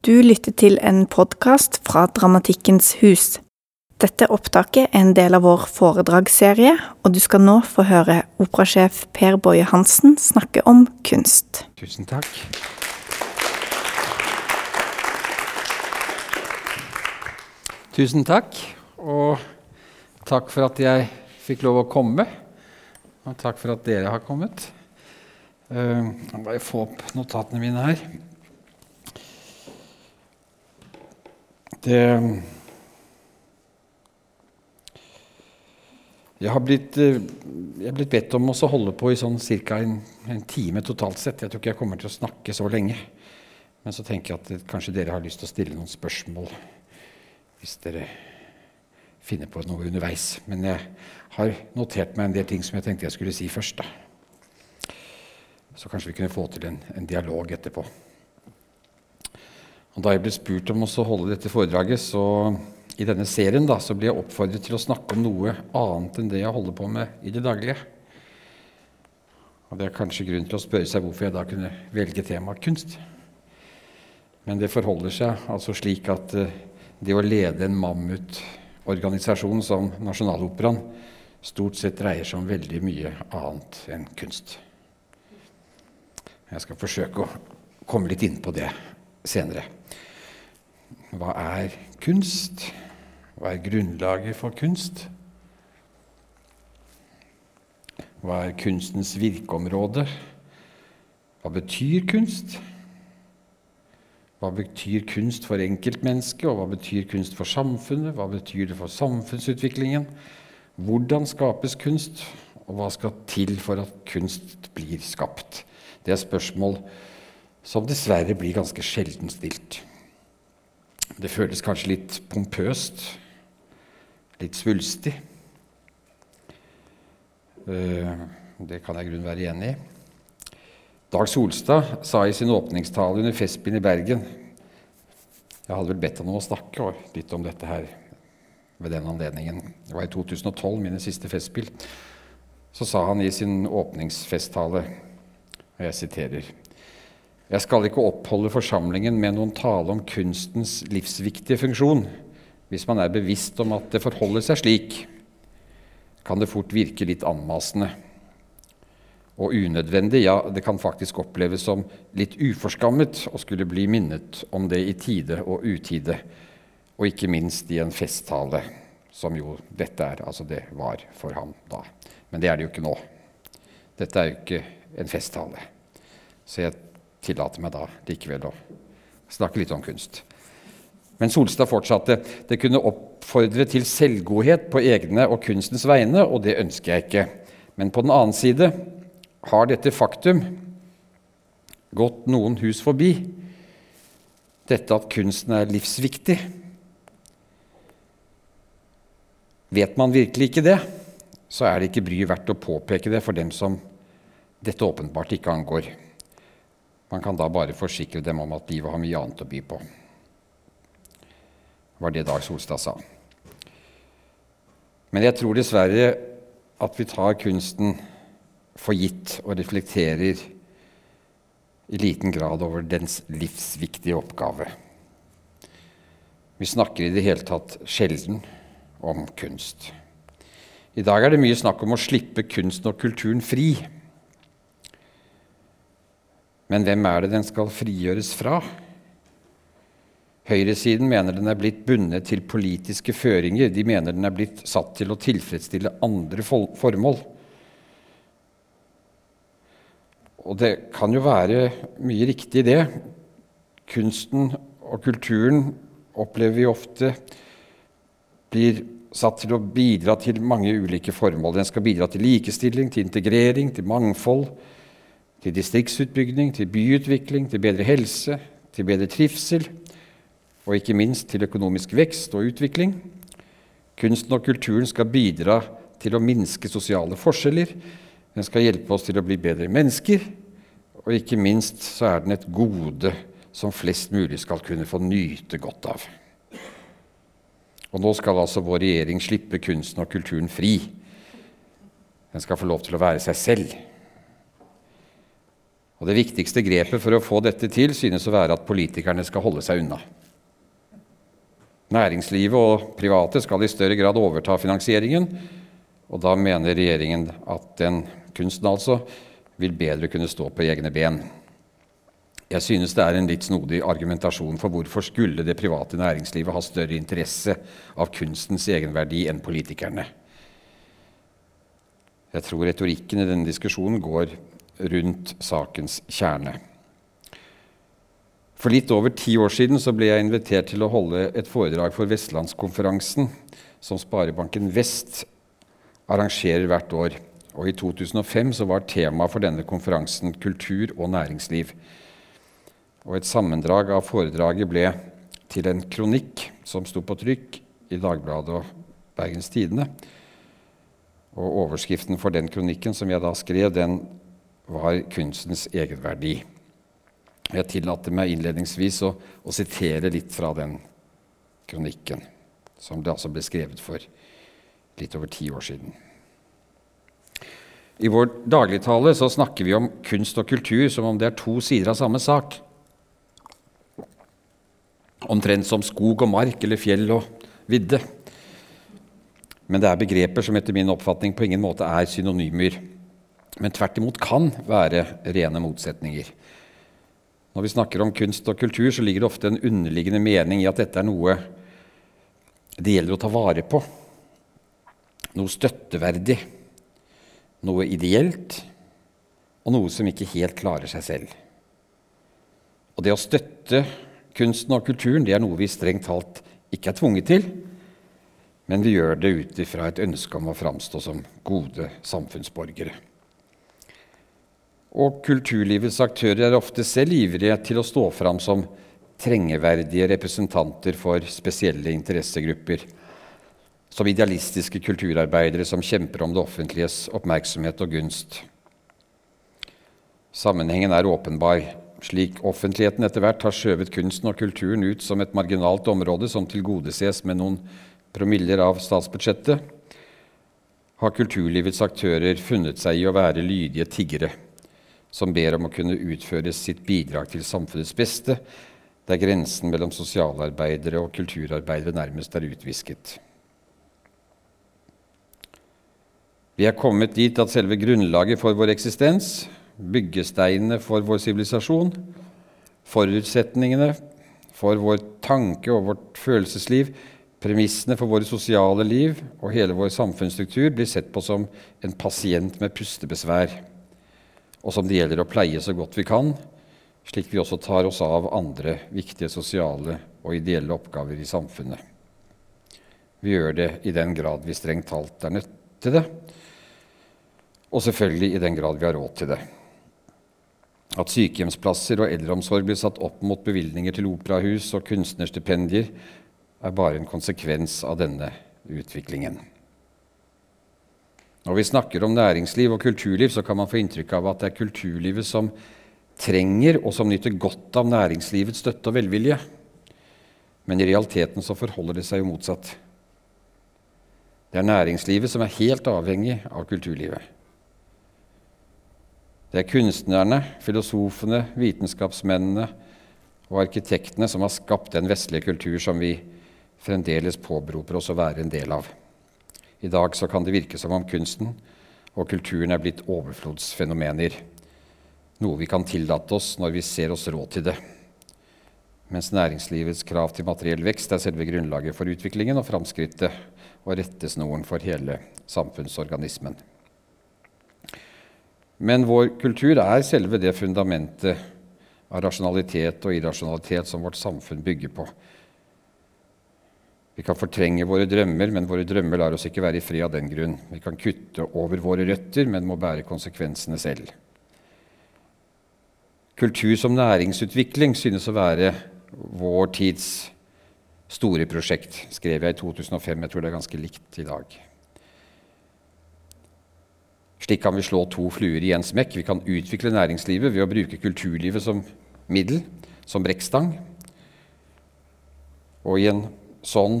Du lytter til en podkast fra Dramatikkens hus. Dette opptaket er en del av vår foredragsserie, og du skal nå få høre operasjef Per Boje Hansen snakke om kunst. Tusen takk. Tusen takk, og takk for at jeg fikk lov å komme. Og takk for at dere har kommet. Uh, jeg må bare få opp notatene mine her. Det Jeg har blitt, eh, jeg er blitt bedt om å holde på i sånn ca. En, en, time totalt sett. Jeg tror ikke jeg kommer til å snakke så lenge. Men så tenker jeg at kanskje dere har lyst til å stille noen spørsmål hvis dere finner på noe underveis. Men jeg har notert meg en del ting som jeg tenkte jeg skulle si først. Da. Så kanskje vi kunne få til en, en dialog etterpå. Og da jeg ble spurt om å holde dette foredraget, så i denne serien da, så blir jeg oppfordret til å snakke om noe annet enn det jeg holder på med i det daglige. Og Det er kanskje grunn til å spørre seg hvorfor jeg da kunne velge temaet kunst. Men det forholder seg altså slik at uh, det å lede en mammutorganisasjon som Nasjonaloperaen stort sett dreier seg om veldig mye annet enn kunst. Jeg skal forsøke å komme litt inn på det senere. Hva er kunst? Hva er grunnlaget for kunst? Hva er kunstens virkeområde? Hva betyr kunst? Hva betyr kunst for enkeltmennesket, og hva betyr kunst for samfunnet? Hva betyr det for samfunnsutviklingen? Hvordan skapes kunst, og hva skal til for at kunst blir skapt? Det er spørsmål som dessverre blir ganske sjelden stilt. Det føles kanskje litt pompøst, litt svulstig. Eh, det kan jeg i grunnen være enig i. Dag Solstad sa i sin åpningstale under festspillen i Bergen Jeg hadde vel bedt ham om å snakke litt om dette her ved den anledningen. Det var i 2012, mine siste Festspill. Så sa han i sin åpningsfesttale, og jeg siterer jeg skal ikke oppholde forsamlingen med noen tale om kunstens livsviktige funksjon. Hvis man er bevisst om at det forholder seg slik, kan det fort virke litt anmasende og unødvendig. Ja, det kan faktisk oppleves som litt uforskammet å skulle bli minnet om det i tide og utide, og ikke minst i en festtale, som jo dette er. Altså, det var for ham da. Men det er det jo ikke nå. Dette er jo ikke en festtale. Så jeg tillater meg da likevel å snakke litt om kunst. Men Solstad fortsatte. Det kunne oppfordre til selvgodhet på egne og kunstens vegne, og det ønsker jeg ikke. Men på den annen side har dette faktum gått noen hus forbi. Dette at kunsten er livsviktig. Vet man virkelig ikke det, så er det ikke bryet verdt å påpeke det for dem som dette åpenbart ikke angår. Man kan da bare forsikre dem om at livet har mye annet å by på. Det var det Dag Solstad sa. Men jeg tror dessverre at vi tar kunsten for gitt og reflekterer i liten grad over dens livsviktige oppgave. Vi snakker i det hele tatt sjelden om kunst. I dag er det mye snakk om å slippe kunsten og kulturen fri. Men hvem er det den skal frigjøres fra? Høyresiden mener den er blitt bundet til politiske føringer. De mener den er blitt satt til å tilfredsstille andre formål. Og det kan jo være mye riktig det. Kunsten og kulturen opplever vi ofte blir satt til å bidra til mange ulike formål. Den skal bidra til likestilling, til integrering, til mangfold, til distriktsutbygging, til byutvikling, til bedre helse, til bedre trivsel og ikke minst til økonomisk vekst og utvikling. Kunsten og kulturen skal bidra til å minske sosiale forskjeller. Den skal hjelpe oss til å bli bedre mennesker. Og ikke minst så er den et gode som flest mulig skal kunne få nyte godt av. Og nå skal altså vår regjering slippe kunsten og kulturen fri. Den skal få lov til å være seg selv. Og Det viktigste grepet for å få dette til synes å være at politikerne skal holde seg unna. Næringslivet og private skal i større grad overta finansieringen, og da mener regjeringen at den kunsten altså vil bedre kunne stå på egne ben. Jeg synes det er en litt snodig argumentasjon for hvorfor skulle det private næringslivet ha større interesse av kunstens egenverdi enn politikerne. Jeg tror retorikken i denne diskusjonen går rundt sakens kjerne. For litt over ti år siden ble jeg invitert til å holde et foredrag for Vestlandskonferansen, som Sparebanken Vest arrangerer hvert år. Og I 2005 var temaet for denne konferansen kultur og næringsliv. Og Et sammendrag av foredraget ble til en kronikk som sto på trykk i Dagbladet og Bergens Tidende. Og Overskriften for den kronikken som jeg da skrev, den var 'Kunstens egenverdi'. Jeg tillater meg innledningsvis å, å, sitere litt fra den kronikken, som det altså ble skrevet for litt over ti år siden. I vår dagligtale så snakker vi om kunst og kultur som om det er to sider av samme sak. Omtrent som skog og mark eller fjell og vidde. Men det er begreper som etter min oppfatning på ingen måte er synonymer, men tvert imot kan være rene motsetninger. Når vi snakker om kunst og kultur, så ligger det ofte en underliggende mening i at dette er noe det gjelder å ta vare på. Noe støtteverdig, noe ideelt, og noe som ikke helt klarer seg selv. Og det å støtte kunsten og kulturen det er noe vi strengt talt ikke er tvunget til, men vi gjør det ut ifra et ønske om å framstå som gode samfunnsborgere. Og kulturlivets aktører er ofte selv ivrige til å stå fram som trengeverdige representanter for spesielle interessegrupper. Som idealistiske kulturarbeidere som kjemper om det offentliges oppmerksomhet og gunst. Sammenhengen er åpenbar. Slik offentligheten etter hvert har skjøvet kunsten og kulturen ut som et marginalt område som tilgodeses med noen promiller av statsbudsjettet, har kulturlivets aktører funnet seg i å være lydige tiggere som ber om å kunne utføre sitt bidrag til samfunnets beste, der grensen mellom sosialarbeidere og kulturarbeidere nærmest er utvisket. Vi er kommet dit at selve grunnlaget for vår eksistens, byggesteinene for vår sivilisasjon, forutsetningene for vår tanke og vårt følelsesliv, premissene for våre sosiale liv og hele vår samfunnsstruktur blir sett på som en pasient med pustebesvær og som det gjelder å pleie så godt vi kan, slik vi også tar oss av andre viktige sosiale og ideelle oppgaver i samfunnet. Vi gjør det i den grad vi strengt talt er nødt til det, og selvfølgelig i den grad vi har råd til det. At sykehjemsplasser og eldreomsorg blir satt opp mot bevilgninger til operahus og kunstnerstipendier, er bare en konsekvens av denne utviklingen. Når vi snakker om næringsliv og kulturliv, så kan man få inntrykk av at det er kulturlivet som trenger og som nyter godt av næringslivets støtte og velvilje. Men i realiteten så forholder det seg jo motsatt. Det er næringslivet som er helt avhengig av kulturlivet. Det er kunstnerne, filosofene, vitenskapsmennene og arkitektene som har skapt den vestlige kultur som vi fremdeles påberoper oss å være en del av. I dag så kan det virke som om kunsten og kulturen er blitt overflodsfenomener. Noe vi kan tillate oss når vi ser oss råd til det. Mens næringslivets krav til materiell vekst er selve grunnlaget for utviklingen og framskrittet og rettesnoren for hele samfunnsorganismen. Men vår kultur er selve det fundamentet av rasjonalitet og irrasjonalitet som vårt samfunn bygger på. Vi kan fortrenge våre drømmer, men våre drømmer lar oss ikke være i fred av den grunn. Vi kan kutte over våre røtter, men må bære konsekvensene selv. Kultur som næringsutvikling synes å være vår tids store prosjekt, skrev jeg i 2005. Jeg tror det er ganske likt i dag. Slik kan vi slå to fluer i én smekk. Vi kan utvikle næringslivet ved å bruke kulturlivet som middel, som brekkstang. Og i en sånn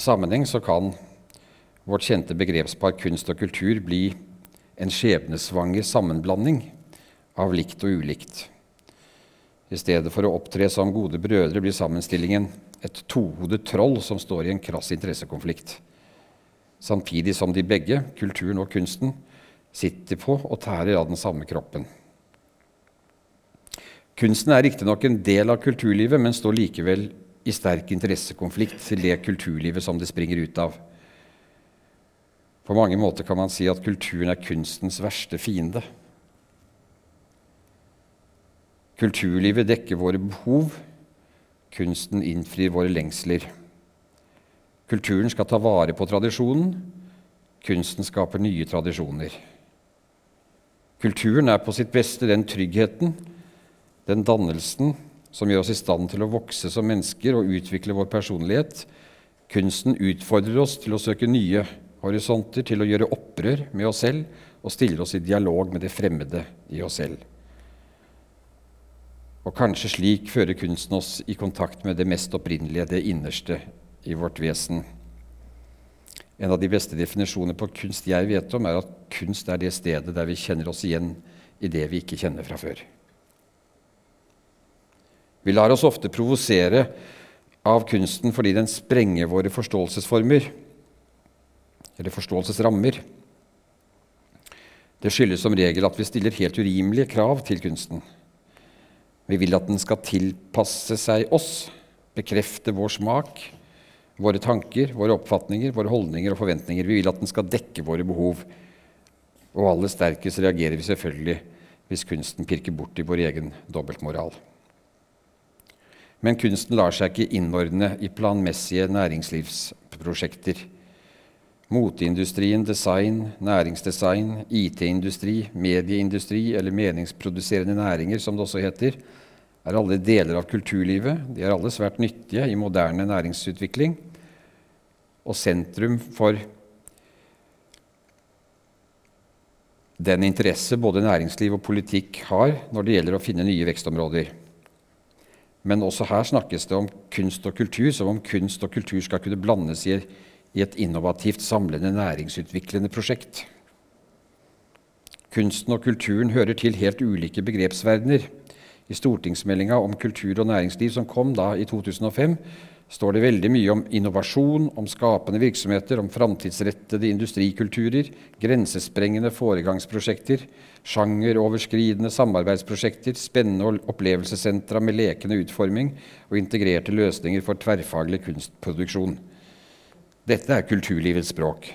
sammenheng så kan vårt kjente begrepspar kunst og kultur bli en skjebnesvanger sammenblanding av likt og ulikt. I stedet for å opptre som gode brødre blir sammenstillingen et tohodet troll som står i en krass interessekonflikt. Samtidig som de begge, kulturen og kunsten, sitter på og tærer av den samme kroppen. Kunsten er riktignok en del av kulturlivet, men står likevel i sterk interessekonflikt til det kulturlivet som det springer ut av. På mange måter kan man si at kulturen er kunstens verste fiende. Kulturlivet dekker våre behov. Kunsten innfrir våre lengsler. Kulturen skal ta vare på tradisjonen. Kunsten skaper nye tradisjoner. Kulturen er på sitt beste den tryggheten, den dannelsen, som gjør oss i stand til å vokse som mennesker og utvikle vår personlighet. Kunsten utfordrer oss til å søke nye horisonter, til å gjøre opprør med oss selv og stiller oss i dialog med det fremmede i oss selv. Og kanskje slik fører kunsten oss i kontakt med det mest opprinnelige, det innerste i vårt vesen. En av de beste definisjoner på kunst jeg vet om, er at kunst er det stedet der vi kjenner oss igjen i det vi ikke kjenner fra før. Vi lar oss ofte provosere av kunsten fordi den sprenger våre forståelsesformer, eller forståelsesrammer. Det skyldes som regel at vi stiller helt urimelige krav til kunsten. Vi vil at den skal tilpasse seg oss, bekrefte vår smak, våre tanker, våre oppfatninger, våre holdninger og forventninger. Vi vil at den skal dekke våre behov. Og aller sterkest reagerer vi selvfølgelig hvis kunsten pirker bort i vår egen dobbeltmoral. Men kunsten lar seg ikke innordne i planmessige næringslivsprosjekter. Moteindustrien, design, næringsdesign, IT-industri, medieindustri eller meningsproduserende næringer, som det også heter, er alle deler av kulturlivet. De er alle svært nyttige i moderne næringsutvikling. Og sentrum for den interesse både næringsliv og politikk har når det gjelder å finne nye vekstområder. Men også her snakkes det om kunst og kultur som om kunst og kultur skal kunne blandes i et innovativt, samlende, næringsutviklende prosjekt. Kunsten og kulturen hører til helt ulike begrepsverdener. I stortingsmeldinga om kultur og næringsliv som kom da i 2005, står det veldig mye om innovasjon, om skapende virksomheter, om framtidsrettede industrikulturer, grensesprengende foregangsprosjekter, sjangeroverskridende samarbeidsprosjekter, spennende opplevelsessentra med lekende utforming og integrerte løsninger for tverrfaglig kunstproduksjon. Dette er kulturlivets språk.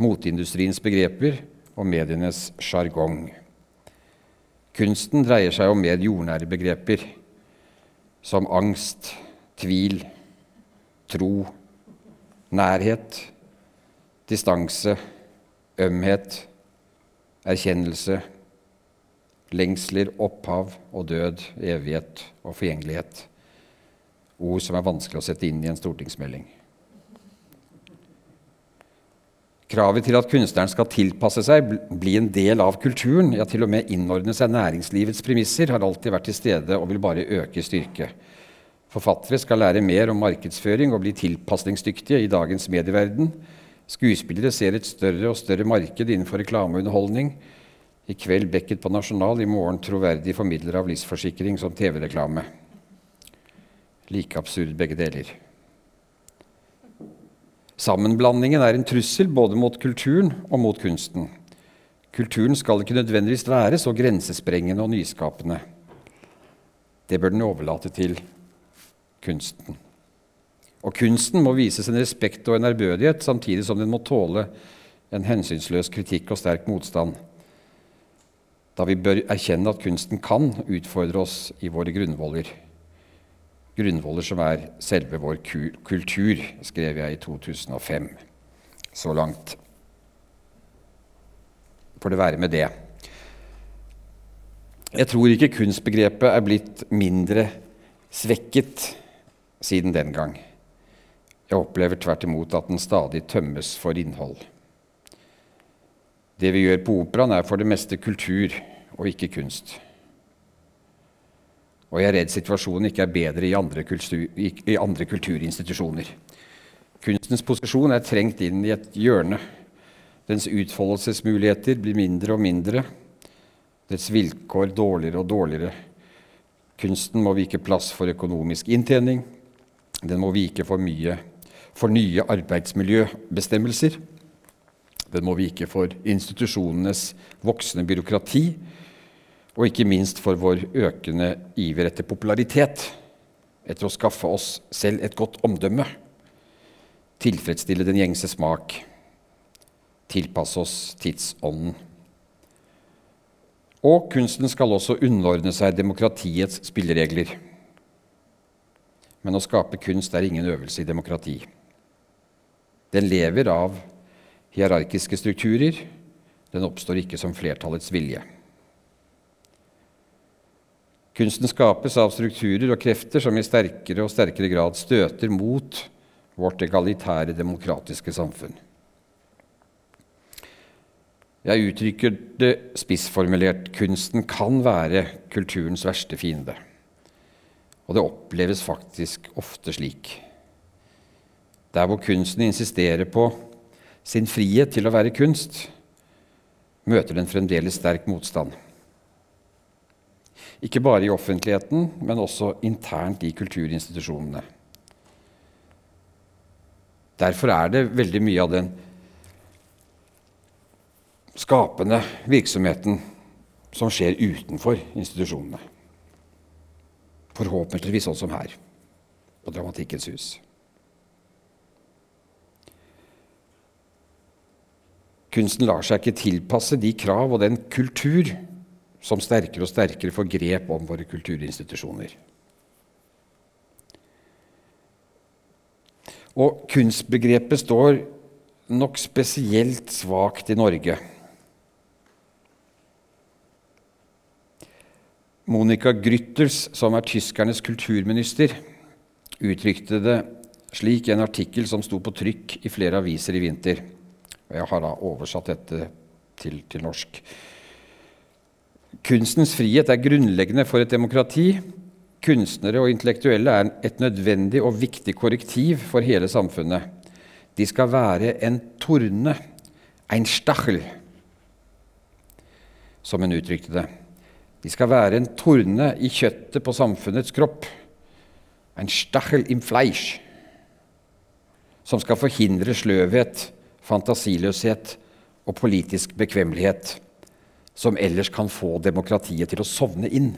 Moteindustriens begreper og medienes sjargong. Kunsten dreier seg om mer jordnære begreper, som angst, tvil, tro, nærhet, distanse, ømhet, erkjennelse, lengsler, opphav og død, evighet og forgjengelighet. Ord som er vanskelig å sette inn i en stortingsmelding. Kravet til at kunstneren skal tilpasse seg, bli en del av kulturen, ja til og med innordne seg næringslivets premisser, har alltid vært til stede og vil bare øke styrke. Forfattere skal lære mer om markedsføring og bli tilpasningsdyktige i dagens medieverden. Skuespillere ser et større og større marked innenfor reklame og underholdning. I kveld Beckett på Nasjonal, i morgen troverdig formidler av livsforsikring som TV-reklame. Like absurd begge deler. Sammenblandingen er en trussel både mot kulturen og mot kunsten. Kulturen skal ikke nødvendigvis være så grensesprengende og nyskapende. Det bør den overlate til kunsten. Og kunsten må vises en respekt og en ærbødighet, samtidig som den må tåle en hensynsløs kritikk og sterk motstand. Da vi bør erkjenne at kunsten kan utfordre oss i våre grunnvoller grunnvoller som er selve vår kultur, skrev jeg i 2005. Så langt får det være med det. Jeg tror ikke kunstbegrepet er blitt mindre svekket siden den gang. Jeg opplever tvert imot at den stadig tømmes for innhold. Det vi gjør på operaen, er for det meste kultur og ikke kunst. Og jeg er redd situasjonen ikke er bedre i andre, kultur, i andre kulturinstitusjoner. Kunstens posisjon er trengt inn i et hjørne. Dens utfoldelsesmuligheter blir mindre og mindre. dets vilkår dårligere og dårligere. Kunsten må vike plass for økonomisk inntjening. Den må vike for mye for nye arbeidsmiljøbestemmelser. Den må vike for institusjonenes voksende byråkrati, og ikke minst for vår økende iver etter popularitet, etter å skaffe oss selv et godt omdømme, tilfredsstille den gjengse smak, tilpasse oss tidsånden. Og kunsten skal også underordne seg demokratiets spilleregler. Men å skape kunst er ingen øvelse i demokrati. Den lever av hierarkiske strukturer. Den oppstår ikke som flertallets vilje. Kunsten skapes av strukturer og krefter som i sterkere og sterkere grad støter mot vårt egalitære, demokratiske samfunn. Jeg uttrykker det spissformulert. Kunsten kan være kulturens verste fiende. Og det oppleves faktisk ofte slik. Der hvor kunsten insisterer på sin frihet til å være kunst, møter den fremdeles sterk motstand. Ikke bare i offentligheten, men også internt i kulturinstitusjonene. Derfor er det veldig mye av den skapende virksomheten som skjer utenfor institusjonene. Forhåpentligvis sånn som her, på Dramatikkens hus. Kunsten lar seg ikke tilpasse de krav og den kultur som sterkere og sterkere får grep om våre kulturinstitusjoner. Og kunstbegrepet står nok spesielt svakt i Norge. Monica Grütters, som er tyskernes kulturminister, uttrykte det slik i en artikkel som sto på trykk i flere aviser i vinter. Og jeg har da oversatt dette til, til norsk. Kunstens frihet er grunnleggende for et demokrati. Kunstnere og intellektuelle er et nødvendig og viktig korrektiv for hele samfunnet. De skal være en torne, ein stachel, som hun uttrykte det. De skal være en torne i kjøttet på samfunnets kropp. En stachel im Fleisch, som skal forhindre sløvhet fantasiløshet og politisk bekvemmelighet som ellers kan få demokratiet til å sovne inn.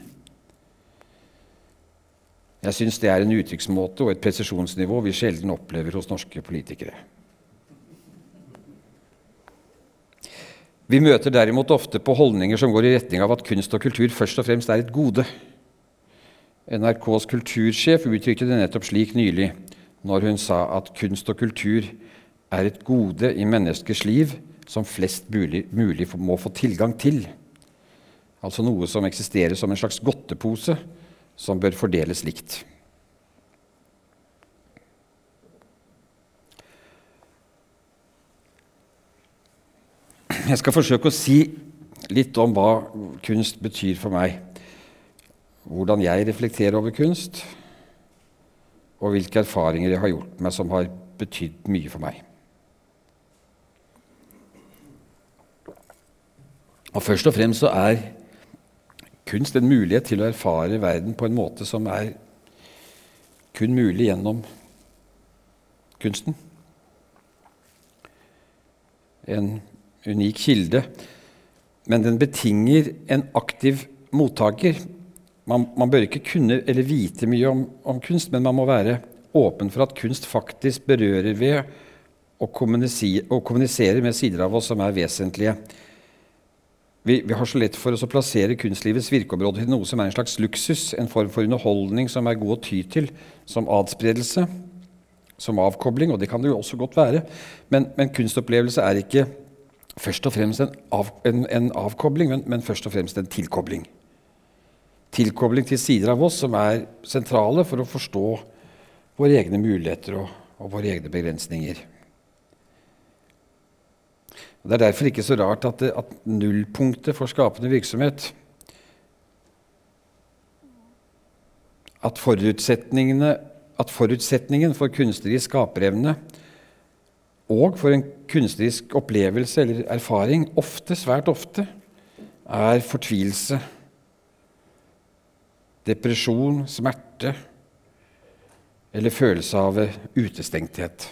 Jeg syns det er en uttrykksmåte og et presisjonsnivå vi sjelden opplever hos norske politikere. Vi møter derimot ofte på holdninger som går i retning av at kunst og kultur først og fremst er et gode. NRKs kultursjef uttrykte det nettopp slik nylig når hun sa at kunst og kultur er et gode i menneskers liv som flest mulig, mulig må få tilgang til. Altså noe som eksisterer som en slags godtepose som bør fordeles likt. Jeg skal forsøke å si litt om hva kunst betyr for meg. Hvordan jeg reflekterer over kunst, og hvilke erfaringer jeg har gjort meg som har betydd mye for meg. Og først og fremst så er kunst en mulighet til å erfare verden på en måte som er kun mulig gjennom kunsten. En unik kilde. Men den betinger en aktiv mottaker. Man, man bør ikke kunne eller vite mye om, om, kunst, men man må være åpen for at kunst faktisk berører ved å kommunisere, å kommunisere med sider av oss som er vesentlige vi, vi, har så lett for oss å plassere kunstlivets virkeområde til noe som er en slags luksus, en form for underholdning som er god å ty til, som adspredelse, som avkobling, og det kan det jo også godt være. Men, men kunstopplevelse er ikke først og fremst en, av, en, en avkobling, men, men, først og fremst en tilkobling. Tilkobling til sider av oss som er sentrale for å forstå våre egne muligheter og, og våre egne begrensninger. Og Det er derfor ikke så rart at, det, at nullpunktet for skapende virksomhet at, at forutsetningen for kunstnerisk skaperevne og for en kunstnerisk opplevelse eller erfaring ofte, svært ofte, er fortvilelse, depresjon, smerte eller følelse av utestengthet.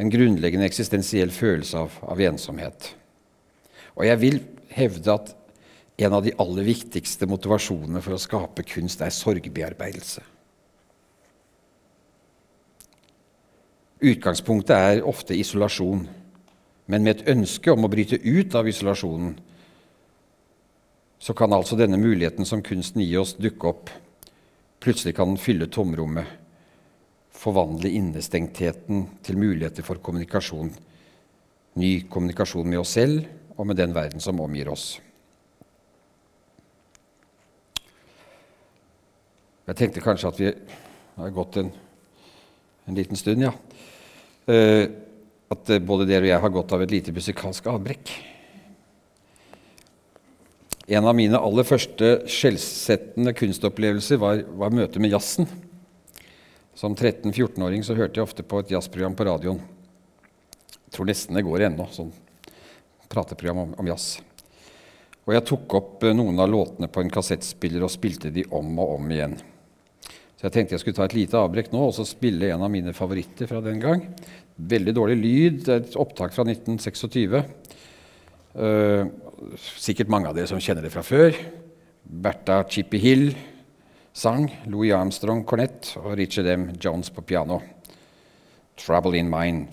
En grunnleggende eksistensiell følelse av, av ensomhet. Og jeg vil hevde at en av de aller viktigste motivasjonene for å skape kunst er sorgbearbeidelse. Utgangspunktet er ofte isolasjon, men med et ønske om å bryte ut av isolasjonen, så kan altså denne muligheten som kunsten gir oss, dukke opp. Plutselig kan den fylle tomrommet, forvandle innestengtheten til muligheter for kommunikasjon. Ny kommunikasjon med oss selv og med den verden som omgir oss. Jeg tenkte kanskje at vi har gått en, en liten stund, ja. Uh, at både dere og jeg har gått av et lite musikalsk avbrekk. En av mine aller første skjellsettende kunstopplevelser var, var møtet med jazzen. Som 13-14-åring så hørte jeg ofte på et jazzprogram på radioen. Jeg tror nesten det går ennå, sånn prateprogram om, om jazz. Og jeg tok opp eh, noen av låtene på en kassettspiller og spilte de om og om igjen. Så jeg tenkte jeg skulle ta et lite avbrekk nå og så spille en av mine favoritter fra den gang. Veldig dårlig lyd. Et opptak fra 1926. Uh, eh, sikkert mange av dere som kjenner det fra før. Bertha Chippy Hill sang. Louis Armstrong kornett og Richard M. Jones på piano. 'Trouble in Mind'.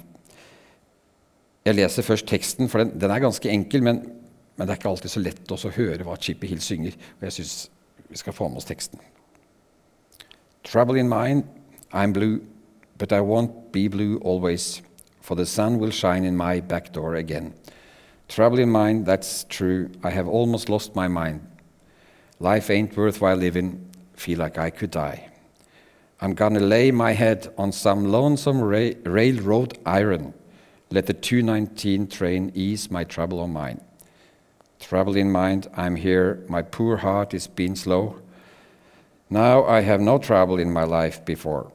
Jeg leser først teksten, for den, den er ganske enkel, men, men, det er ikke alltid så lett å høre hva Chippy Hill synger. Og jeg syns vi skal få med oss teksten. Trouble in mind, I'm blue, but I won't be blue always, for the sun will shine in my back door again. Trouble in mind, that's true, I have almost lost my mind. Life ain't worthwhile living, feel like I could die. I'm gonna lay my head on some lonesome ra railroad iron. Let the 219 train ease my trouble of mind. Trouble in mind, I'm here, my poor heart is being slow. Now I have no trouble in my life before.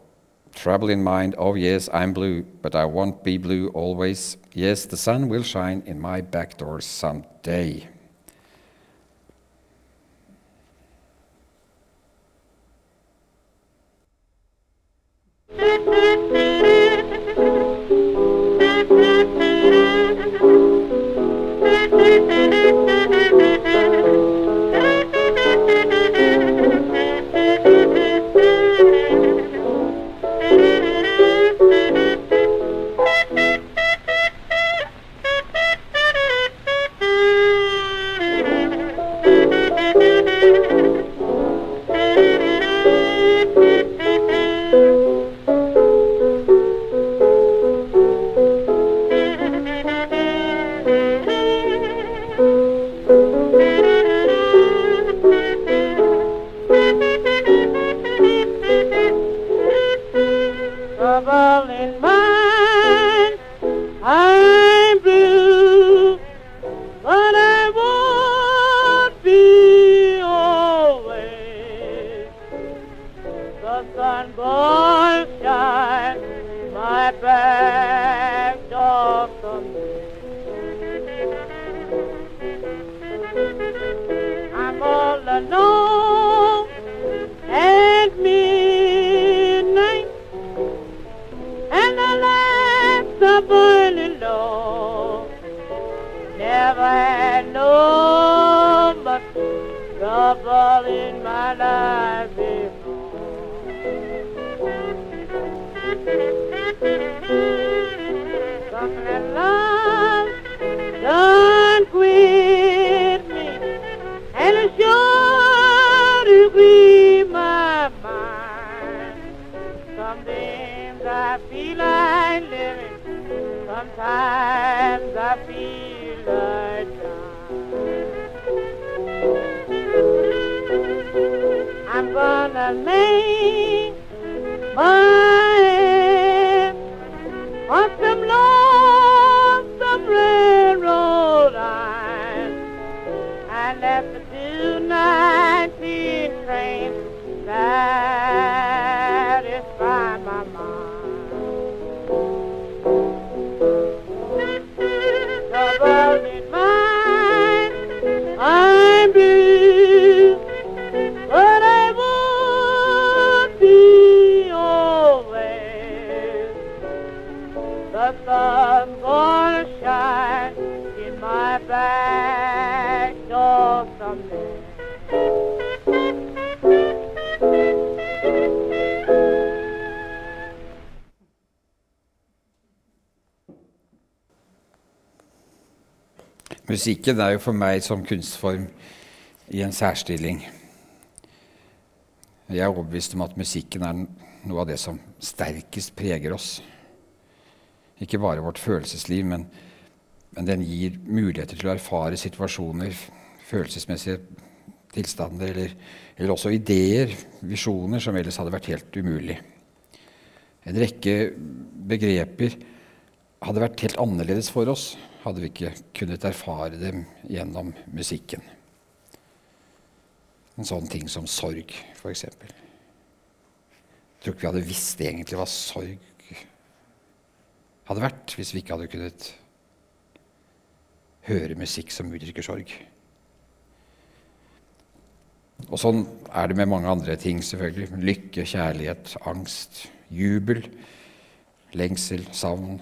Trouble in mind, oh yes, I'm blue, but I won't be blue always. Yes, the sun will shine in my back door someday. tonight, dear train. that. Musikken er jo for meg som kunstform i en særstilling. Jeg er overbevist om at musikken er noe av det som sterkest preger oss. Ikke bare vårt følelsesliv, men, men den gir muligheter til å erfare situasjoner, følelsesmessige tilstander, eller, eller også ideer, visjoner, som ellers hadde vært helt umulig. En rekke begreper hadde vært helt annerledes for oss hadde vi ikke kunnet erfare dem gjennom musikken. En sånn ting som sorg, f.eks. Jeg tror ikke vi hadde visst egentlig hva sorg hadde vært hvis vi ikke hadde kunnet høre musikk som uttrykker sorg. Og sånn er det med mange andre ting, selvfølgelig. Lykke, kjærlighet, angst, jubel, lengsel, savn,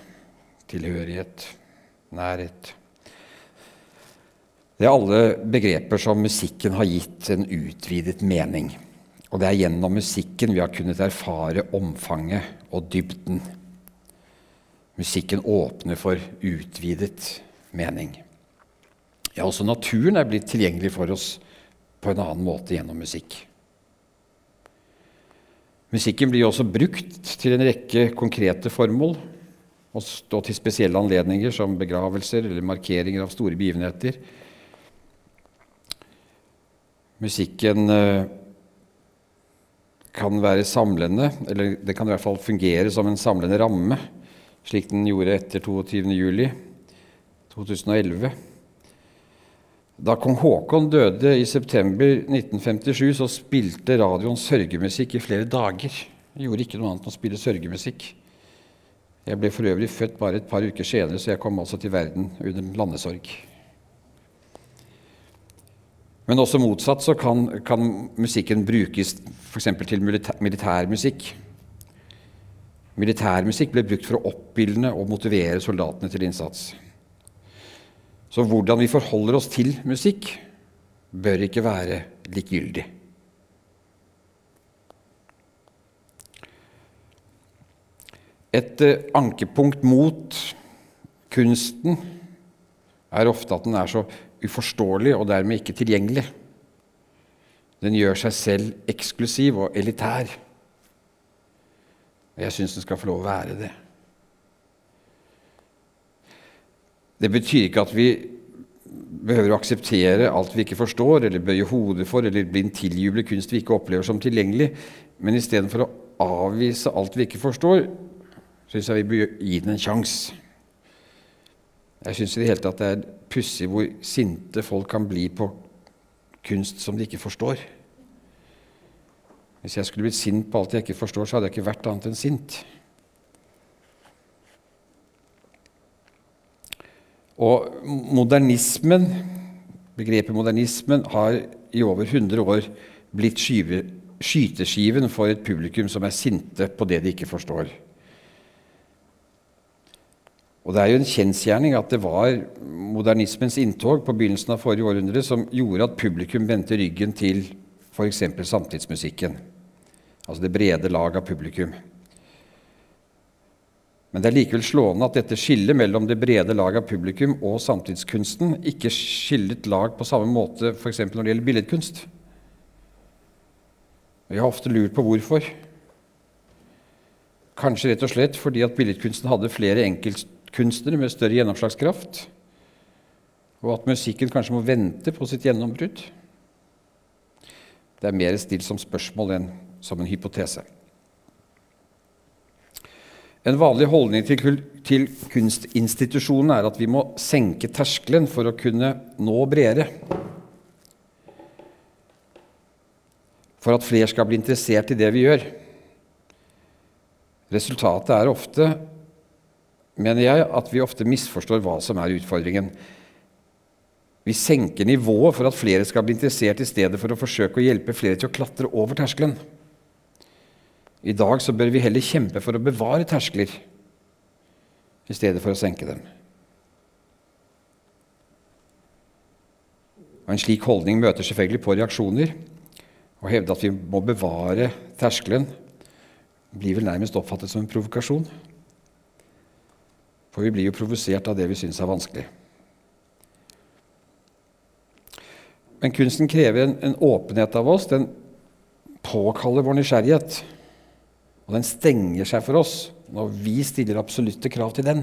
tilhørighet, nærhet. Det er alle begreper som musikken har gitt en utvidet mening. Og det er gjennom musikken vi har kunnet erfare omfanget og dybden. Musikken åpner for utvidet mening. Ja, også naturen er blitt tilgjengelig for oss på en annen måte gjennom musikk. Musikken blir også brukt til en rekke konkrete formål og stå til spesielle anledninger som begravelser eller markeringer av store begivenheter. Musikken eh, kan være samlende, eller det kan i hvert fall fungere som en samlende ramme, slik den gjorde etter 22.07.2011. Da kong Haakon døde i september 1957, så spilte radioen sørgemusikk i flere dager. Jeg gjorde ikke noe annet enn å spille sørgemusikk. Jeg ble for øvrig født bare et par uker senere, så jeg kom altså til verden under landesorg. Men også motsatt så kan, kan musikken brukes f.eks. til militær, militærmusikk. Militærmusikk ble brukt for å oppildne og motivere soldatene til innsats. Så hvordan vi forholder oss til musikk, bør ikke være likegyldig. Et eh, ankepunkt mot kunsten er ofte at den er så uforståelig og dermed ikke tilgjengelig. Den gjør seg selv eksklusiv og elitær. Og jeg syns den skal få lov å være det. Det betyr ikke at vi behøver å akseptere alt vi ikke forstår, eller bøye hodet for, eller blindt tiljuble kunst vi ikke opplever som tilgjengelig. Men istedenfor å avvise alt vi ikke forstår, syns jeg vi bør gi den en sjanse. Jeg syns i det hele tatt det er pussig hvor sinte folk kan bli på kunst som de ikke forstår. Hvis jeg skulle blitt sint på alt jeg ikke forstår, så hadde jeg ikke vært annet enn sint. Og modernismen, begrepet modernismen har i over 100 år blitt skyve, skyteskiven for et publikum som er sinte på det de ikke forstår. Og Det er jo en kjensgjerning at det var modernismens inntog på begynnelsen av forrige århundre som gjorde at publikum vendte ryggen til f.eks. samtidsmusikken. Altså det brede lag av publikum. Men det er likevel slående at dette skillet mellom det brede lag av publikum og samtidskunsten ikke skillet lag på samme måte f.eks. når det gjelder billedkunst. Og Jeg har ofte lurt på hvorfor. Kanskje rett og slett fordi at billedkunsten hadde flere enkelt kunstnere med større gjennomslagskraft, og at musikken kanskje må vente på sitt gjennombrudd. Det er mer stilt som spørsmål enn som en hypotese. En vanlig holdning til, til kunstinstitusjonene er at vi må senke terskelen for å kunne nå bredere. For at flere skal bli interessert i det vi gjør. Resultatet er ofte mener jeg at vi ofte misforstår hva som er utfordringen. Vi senker nivået for at flere skal bli interessert, i stedet for å forsøke å hjelpe flere til å klatre over terskelen. I dag så bør vi heller kjempe for å bevare terskler i stedet for å senke dem. Og En slik holdning møter selvfølgelig på reaksjoner. Å hevde at vi må bevare terskelen, blir vel nærmest oppfattet som en provokasjon. For vi blir jo provosert av det vi syns er vanskelig. Men kunsten krever en, en åpenhet av oss. Den påkaller vår nysgjerrighet. Og den stenger seg for oss når vi stiller absolutte krav til den.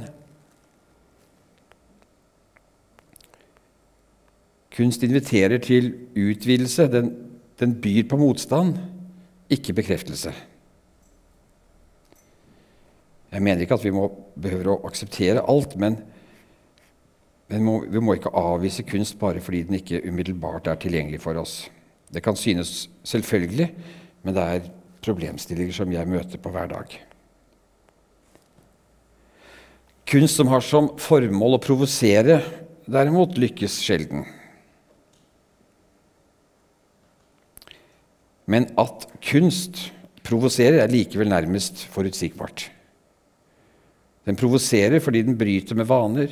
Kunst inviterer til utvidelse. Den, den byr på motstand, ikke bekreftelse. Jeg mener ikke at vi må, behøver å akseptere alt, men, men må, vi må ikke avvise kunst bare fordi den ikke umiddelbart er tilgjengelig for oss. Det kan synes selvfølgelig, men det er problemstillinger som jeg møter på hver dag. Kunst som har som formål å provosere, derimot lykkes sjelden. Men at kunst provoserer, er likevel nærmest forutsigbart. Den provoserer fordi den bryter med vaner,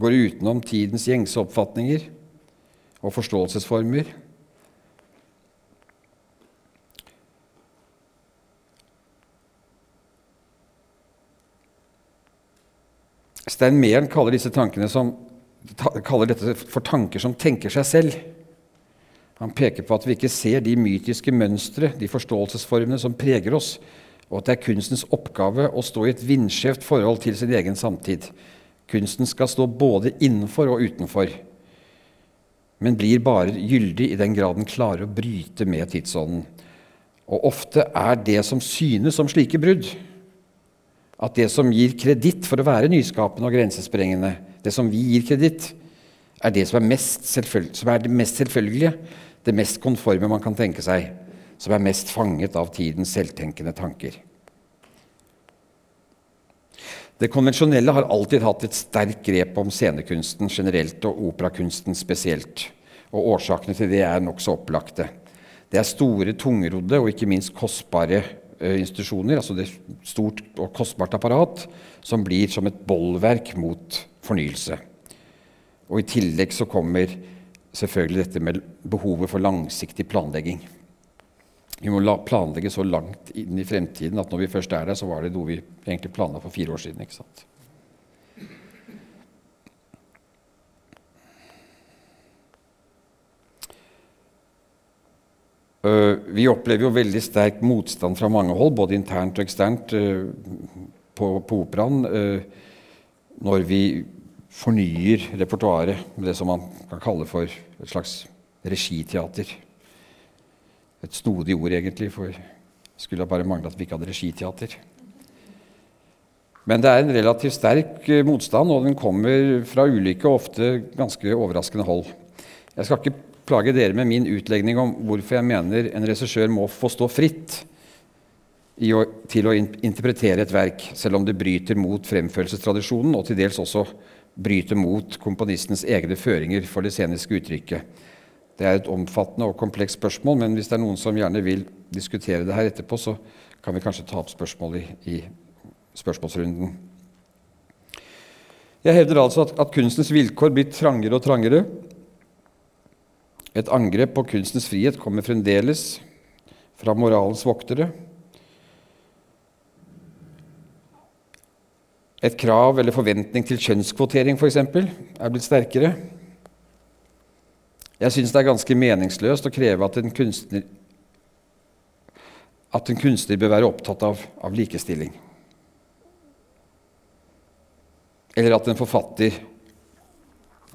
går utenom tidens gjengse oppfatninger og forståelsesformer. Stein Mehlen kaller, kaller dette for tanker som tenker seg selv. Han peker på at vi ikke ser de mytiske mønstre, de forståelsesformene som preger oss, og at det er kunstens oppgave å stå i et vindskjevt forhold til sin egen samtid. Kunsten skal stå både innenfor og utenfor, men blir bare gyldig i den grad den klarer å bryte med tidsånden. Og ofte er det som synes som slike brudd, at det som gir kreditt for å være nyskapende og grensesprengende, det som vi gir kreditt, er det som er, som er det mest selvfølgelige, det mest konforme man kan tenke seg som er mest fanget av tidens selvtenkende tanker. Det konvensjonelle har alltid hatt et sterkt grep om scenekunsten generelt og operakunsten spesielt. Og årsakene til det er nokså opplagte. Det er store, tungrodde og ikke minst kostbare uh, institusjoner, altså det stort og kostbart apparat, som blir som et bollverk mot fornyelse. Og I tillegg så kommer selvfølgelig dette med behovet for langsiktig planlegging. Vi må planlegge så langt inn i fremtiden at når vi først er der, så var det noe vi egentlig planla for fire år siden. ikke sant? Uh, vi opplever jo veldig sterk motstand fra mange hold, både internt og eksternt, uh, på, på operaen uh, når vi fornyer repertoaret med det som man kan kalle for et slags regiteater. Et snodig ord, egentlig, for skulle bare mangle at vi ikke hadde regiteater. Men det er en relativt sterk eh, motstand, og den kommer fra ulike og ofte ganske overraskende hold. Jeg skal ikke plage dere med min utlegning om hvorfor jeg mener en regissør må få stå fritt å, til å interpretere et verk, selv om det bryter mot fremførelsestradisjonen og til dels også bryter mot komponistens egne føringer for det sceniske uttrykket. Det er et omfattende og komplekst spørsmål, men hvis det er noen som gjerne vil diskutere det her etterpå, så kan vi kanskje ta opp spørsmål i, i spørsmålsrunden. Jeg hevder altså at, at kunstens vilkår blir trangere og trangere. Et angrep på kunstens frihet kommer fremdeles fra moralens voktere. Et krav eller forventning til kjønnskvotering f.eks. er blitt sterkere. Jeg syns det er ganske meningsløst å kreve at en kunstner, at en kunstner bør være opptatt av, av likestilling. Eller at en forfatter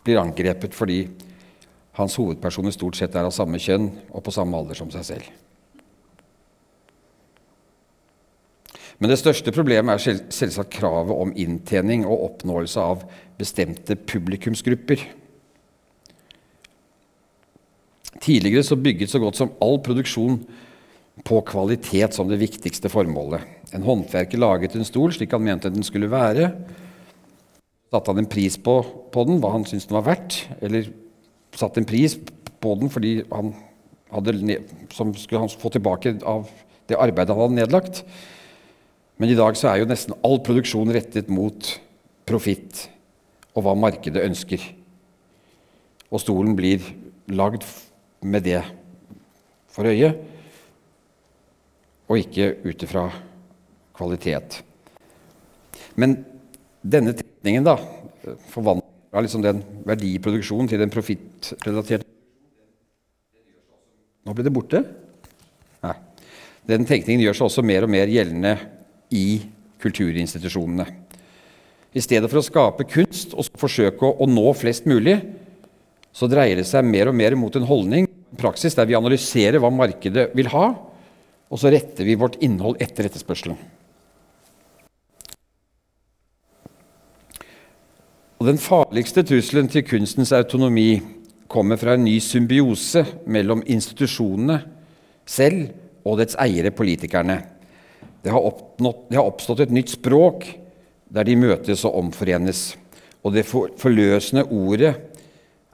blir angrepet fordi hans hovedpersoner stort sett er av samme kjønn og på samme alder som seg selv. Men det største problemet er selvsagt kravet om inntjening og oppnåelse av bestemte publikumsgrupper. Tidligere så bygget så godt som all produksjon på kvalitet som det viktigste formålet. En håndverker laget en stol slik han mente den skulle være. Satte han en pris på, på den, hva han syntes den var verdt, eller satte en pris på den fordi han hadde, som skulle han få tilbake av det arbeidet han hadde nedlagt. Men i dag så er jo nesten all produksjon rettet mot profitt og hva markedet ønsker. Og stolen blir lagd med det for øye, og ikke ut ifra kvalitet. Men denne tenkningen da, forvandler liksom den verdiproduksjonen til den profittrelaterte Nå ble det borte. Nei. Den tenkningen gjør seg også mer og mer gjeldende i kulturinstitusjonene. I stedet for å skape kunst og forsøke å, nå flest mulig, så dreier det seg mer og mer mot en holdning praksis der vi analyserer hva markedet vil ha, og så retter vi vårt innhold etter etterspørselen. Og Den farligste trusselen til kunstens autonomi kommer fra en ny symbiose mellom institusjonene selv og dets eiere, politikerne. Det har, oppnått, det har oppstått et nytt språk der de møtes og omforenes. Og det forløsende ordet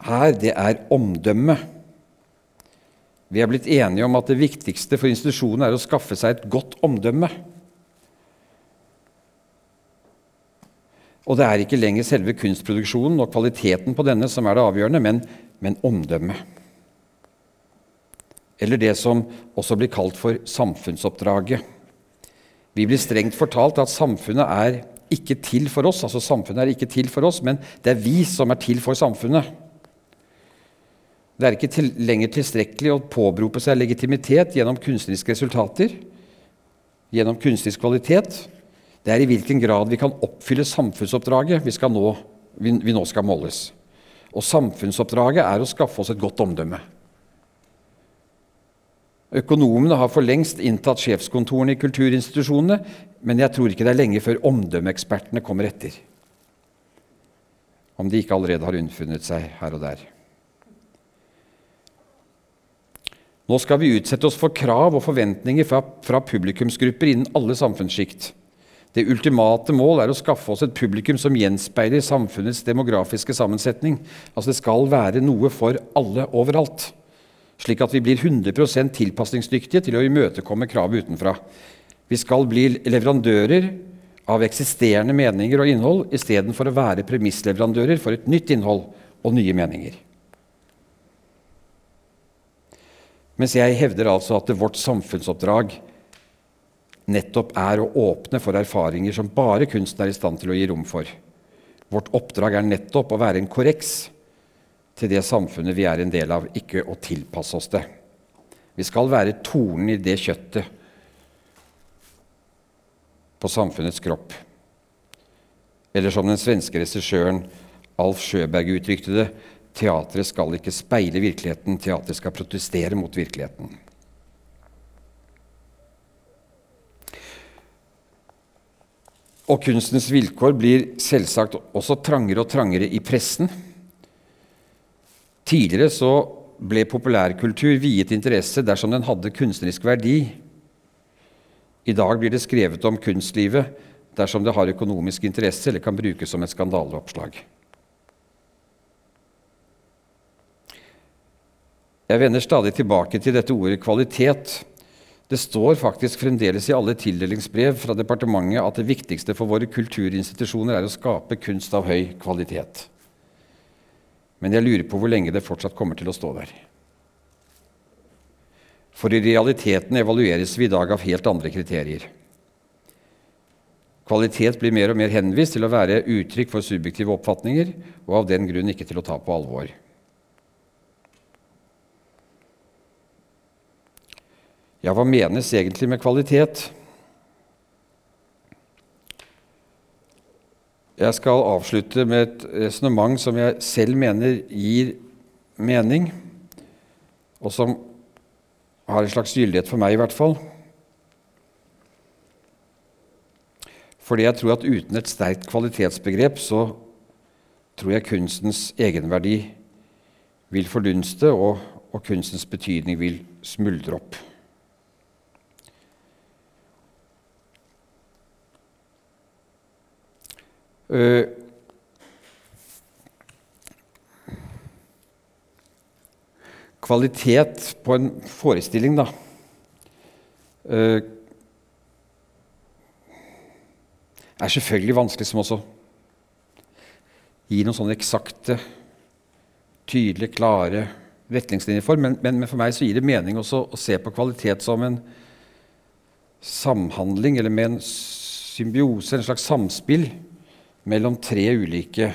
her, det er omdømme. Vi er blitt enige om at det viktigste for institusjonen er å skaffe seg et godt omdømme. Og det er ikke lenger selve kunstproduksjonen og kvaliteten på denne som er det avgjørende, men, men omdømmet. Eller det som også blir kalt for samfunnsoppdraget. Vi blir strengt fortalt at samfunnet er ikke til for oss, altså samfunnet er ikke til for oss, men det er vi som er til for samfunnet. Det er ikke til, lenger tilstrekkelig å påberope seg legitimitet gjennom kunstneriske resultater, gjennom kunstnerisk kvalitet. Det er i hvilken grad vi kan oppfylle samfunnsoppdraget vi, nå, vi, vi nå skal måles. Og samfunnsoppdraget er å skaffe oss et godt omdømme. Økonomene har for lengst inntatt sjefskontorene i kulturinstitusjonene, men jeg tror ikke det er lenge før omdømmeekspertene kommer etter. Om de ikke allerede har unnfunnet seg her og der. Nå skal vi utsette oss for krav og forventninger fra, fra publikumsgrupper innen alle samfunnssjikt. Det ultimate mål er å skaffe oss et publikum som gjenspeiler samfunnets demografiske sammensetning. Altså Det skal være noe for alle overalt, slik at vi blir 100 tilpasningsdyktige til å imøtekomme kravet utenfra. Vi skal bli leverandører av eksisterende meninger og innhold istedenfor å være premissleverandører for et nytt innhold og nye meninger. Mens jeg hevder altså at vårt samfunnsoppdrag nettopp er å åpne for erfaringer som bare kunsten er i stand til å gi rom for. Vårt oppdrag er nettopp å være en korreks til det samfunnet vi er en del av, ikke å tilpasse oss det. Vi skal være tornen i det kjøttet på samfunnets kropp. Eller som den svenske regissøren Alf Sjøberg uttrykte det Teatret skal ikke speile virkeligheten, teatret skal protestere mot virkeligheten. Og kunstens vilkår blir selvsagt også trangere og trangere i pressen. Tidligere så ble populærkultur viet interesse dersom den hadde kunstnerisk verdi. I dag blir det skrevet om kunstlivet dersom det har økonomisk interesse eller kan brukes som et skandaleoppslag. Jeg vender stadig tilbake til dette ordet kvalitet. Det står faktisk fremdeles i alle tildelingsbrev fra departementet at det viktigste for våre kulturinstitusjoner er å skape kunst av høy kvalitet. Men jeg lurer på hvor lenge det fortsatt kommer til å stå der. For i realiteten evalueres vi i dag av helt andre kriterier. Kvalitet blir mer og mer henvist til å være uttrykk for subjektive oppfatninger, og av den grunn ikke til å ta på alvor. Ja, hva menes egentlig med kvalitet? Jeg skal avslutte med et resonnement som jeg selv mener gir mening, og som har en slags gyldighet for meg, i hvert fall. Fordi jeg tror at uten et sterkt kvalitetsbegrep så tror jeg kunstens egenverdi vil fordunste, og, og kunstens betydning vil smuldre opp. Uh, kvalitet på en forestilling, da uh, er selvfølgelig vanskelig som også gir noen sånne eksakte, tydelige, klare retningslinjer for. Men, men, men, for meg så gir det mening også å se på kvalitet som en samhandling, eller med en symbiose, en slags samspill mellom tre ulike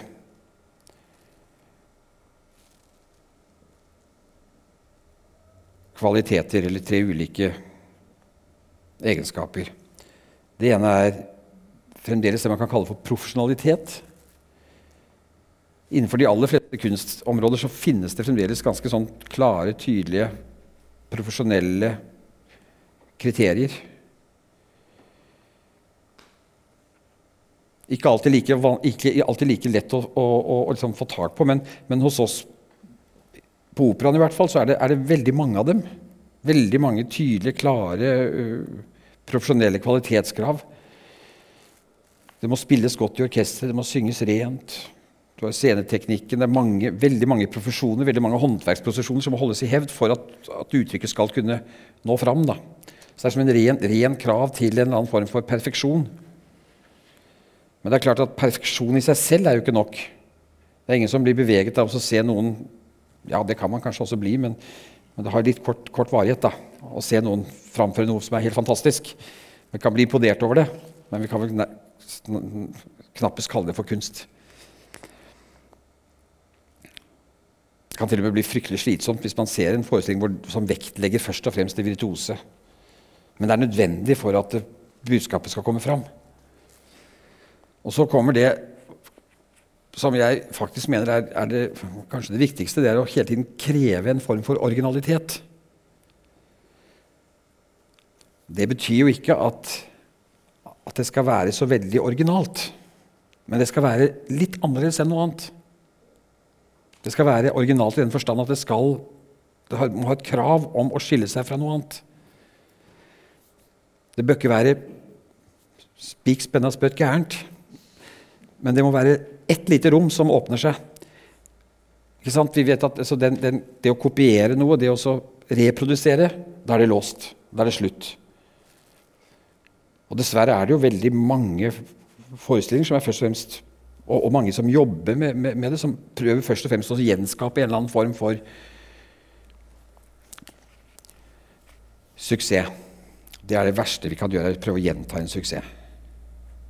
kvaliteter, eller tre ulike egenskaper. Det ene er fremdeles det man kan kalle for profesjonalitet. Innenfor de aller fleste kunstområder så finnes det fremdeles ganske sånn klare, tydelige, profesjonelle kriterier. Ikke alltid like, ikke alltid like lett å, å, å, å liksom få tak på, men, men, hos oss på operaen i hvert fall, så er det, er det, veldig mange av dem. Veldig mange tydelige, klare, uh, profesjonelle kvalitetskrav. Det må spilles godt i orkesteret, det må synges rent. Du har sceneteknikken, det er mange, veldig mange profesjoner, veldig mange håndverksprosesjoner som må holdes i hevd for at, at uttrykket skal kunne nå fram. Da. Så det er som en ren, ren krav til en eller annen form for perfeksjon. Men det er klart at perfeksjon i seg selv er jo ikke nok. Det er ingen som blir beveget av å se noen Ja, det kan man kanskje også bli, men, men det har litt kort, kort, varighet da, å se noen framføre noe som er helt fantastisk. Vi kan bli imponert over det, men vi kan vel knappest kalle det for kunst. Det kan til og med bli fryktelig slitsomt hvis man ser en forestilling hvor, som vektlegger først og fremst det virtuose. Men det er nødvendig for at budskapet skal komme fram. Og så kommer det som jeg faktisk mener er, er det, kanskje det viktigste. Det er å hele tiden kreve en form for originalitet. Det betyr jo ikke at, at det skal være så veldig originalt. Men det skal være litt annerledes enn noe annet. Det skal være originalt i den forstand at det, skal, det må ha et krav om å skille seg fra noe annet. Det bør ikke være spik spenna spøtt gærent, men det må være ett lite rom som åpner seg. Vi vet at altså, den, den, Det å kopiere noe, det å reprodusere, da er det låst. Da er det slutt. Og Dessverre er det jo veldig mange forestillinger som er først og fremst og, og mange som jobber med, med, med, det, som prøver først og fremst å gjenskape en eller annen form for suksess. Det er det verste vi kan gjøre, prøve å gjenta en suksess.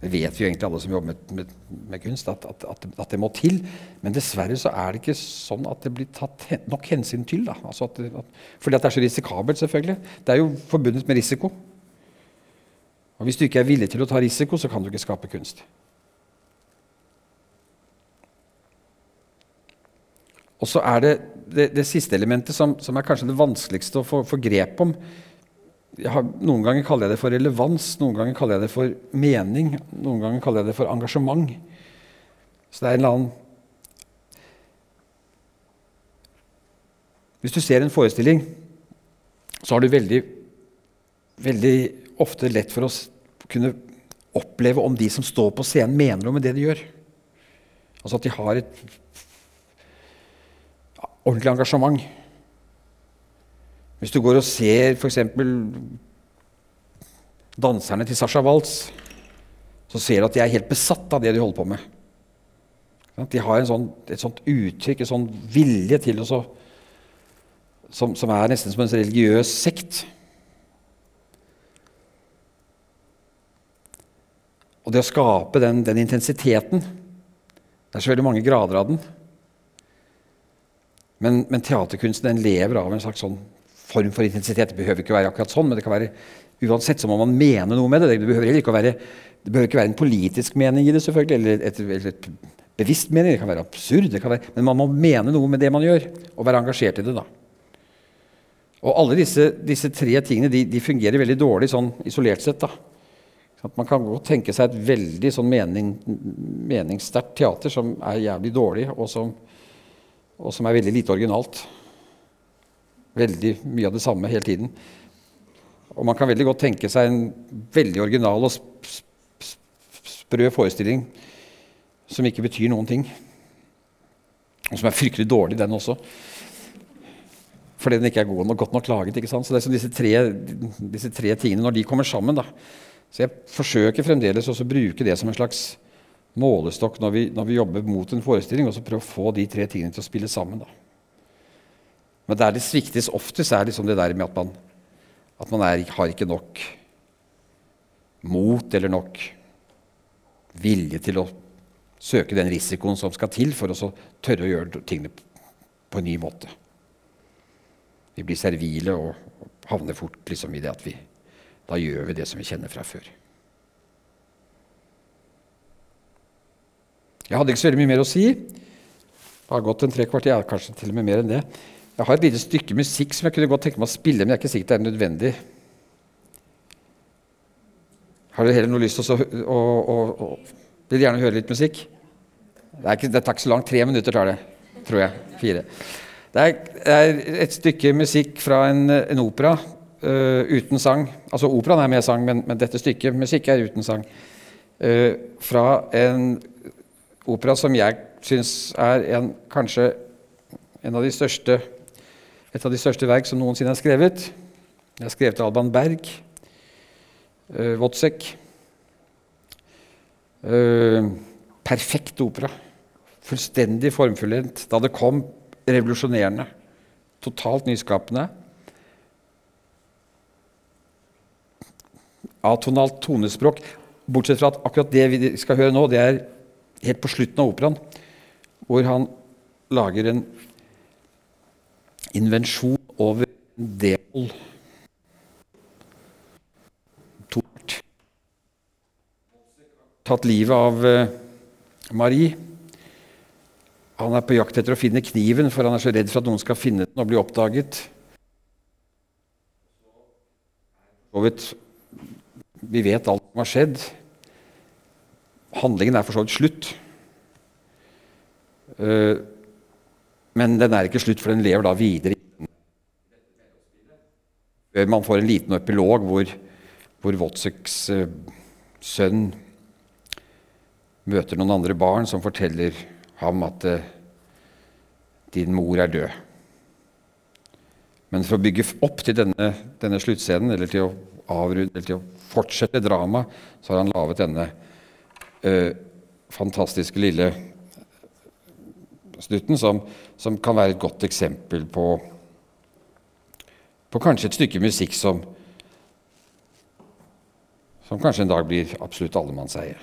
Det vet vi jo egentlig alle som jobber med, med, med kunst, at, at, at, at, det må til. Men dessverre så er det ikke sånn at det blir tatt nok hensyn til. Da. Altså fordi det er så risikabelt, selvfølgelig. Det er jo forbundet med risiko. Og Hvis du ikke er villig til å ta risiko, så kan du ikke skape kunst. Og så er det det, det siste elementet som, som, er kanskje det vanskeligste å få, få grep om. Har, noen ganger kaller jeg det for relevans, noen ganger kaller jeg det for mening, noen ganger kaller jeg det for engasjement. Så det er en eller annen Hvis du ser en forestilling, så har du veldig, veldig ofte lett for å kunne oppleve om de som står på scenen, mener noe med det de gjør. Altså at de har et ordentlig engasjement. Hvis du går og ser f.eks. danserne til Sasha Waltz, så ser du at de er helt besatt av det de holder på med. De har sånn, et sånt uttrykk, en sånn vilje til å som, som, er nesten som en religiøs sekt. Og det å skape den, den intensiteten Det er så veldig mange grader av den. Men, men teaterkunsten den lever av en slags sånn form for intensitet. Det behøver ikke være akkurat sånn, men det kan være uansett så må man mene noe med det. Det behøver ikke være, det behøver ikke være en politisk mening i det, selvfølgelig, eller et, eller et bevisst mening. Det kan være absurd, kan være, men man må mene noe med det man gjør, og være engasjert i det. da. Og alle disse, disse tre tingene de, de, fungerer veldig dårlig sånn isolert sett. da. At man kan godt tenke seg et veldig sånn mening, meningssterkt teater som er jævlig dårlig, og som og som er veldig lite originalt. Veldig mye av det samme hele tiden. Og man kan veldig godt tenke seg en veldig original og sprø forestilling som ikke betyr noen ting. Og som er fryktelig dårlig, den også. Fordi den ikke er god nok, godt nok laget. ikke sant? Så det er som disse tre, disse tre tingene, når de kommer sammen da. Så jeg forsøker fremdeles også å bruke det som en slags målestokk når vi, når vi, jobber mot en forestilling, og så prøve å få de tre tingene til å spille sammen. Da. Men der det sviktes oftest, er liksom det der med at man, at man er, har ikke nok mot eller nok vilje til å søke den risikoen som skal til for å tørre å gjøre tingene på en ny måte. Vi blir servile og havner fort liksom i det at vi da gjør vi det som vi kjenner fra før. Jeg hadde ikke så veldig mye mer å si. Det har gått en tre kvarter, kanskje til og med mer enn det. Jeg har et lite stykke musikk som jeg kunne godt tenke meg å spille, men jeg er ikke sikker det er nødvendig. Har dere heller noe lyst til å, å, å, å Vil gjerne høre litt musikk? Det, er ikke, det tar ikke så langt. Tre minutter tar det, tror jeg. Fire. Det er, er et stykke musikk fra en, en opera uh, uten sang. Altså operaen er med sang, men, men, dette stykket musikk er uten sang. Uh, fra en opera som jeg syns er en, kanskje en av de største, et av de største verk som noensinne er skrevet. Det er skrevet av Alban Berg. Uh, Wozzeck. Uh, perfekt opera. Fullstendig formfullendt. Da det kom revolusjonerende. Totalt nyskapende. atonalt tonespråk. Bortsett fra at akkurat det vi skal høre nå, det er helt på slutten av operaen, hvor han lager en invensjon over en del Tort. Tatt livet av uh, Marie. Han er på jakt etter å finne kniven, for han er så redd for at noen skal finne den og bli oppdaget. Vi vet alt som har skjedd. Handlingen er for så vidt slutt. Uh, men den er ikke slutt, for den lever da videre. Man får en liten epilog hvor, hvor Wotzeks uh, sønn møter noen andre barn som forteller ham at uh, din mor er død. Men for å bygge opp til denne, denne sluttscenen, eller til å avrunde, eller til å fortsette dramaet, så har han laget denne uh, fantastiske lille slutten, som, som, kan være et godt eksempel på, på kanskje et stykke musikk som, som kanskje en dag blir absolutt allemannseie.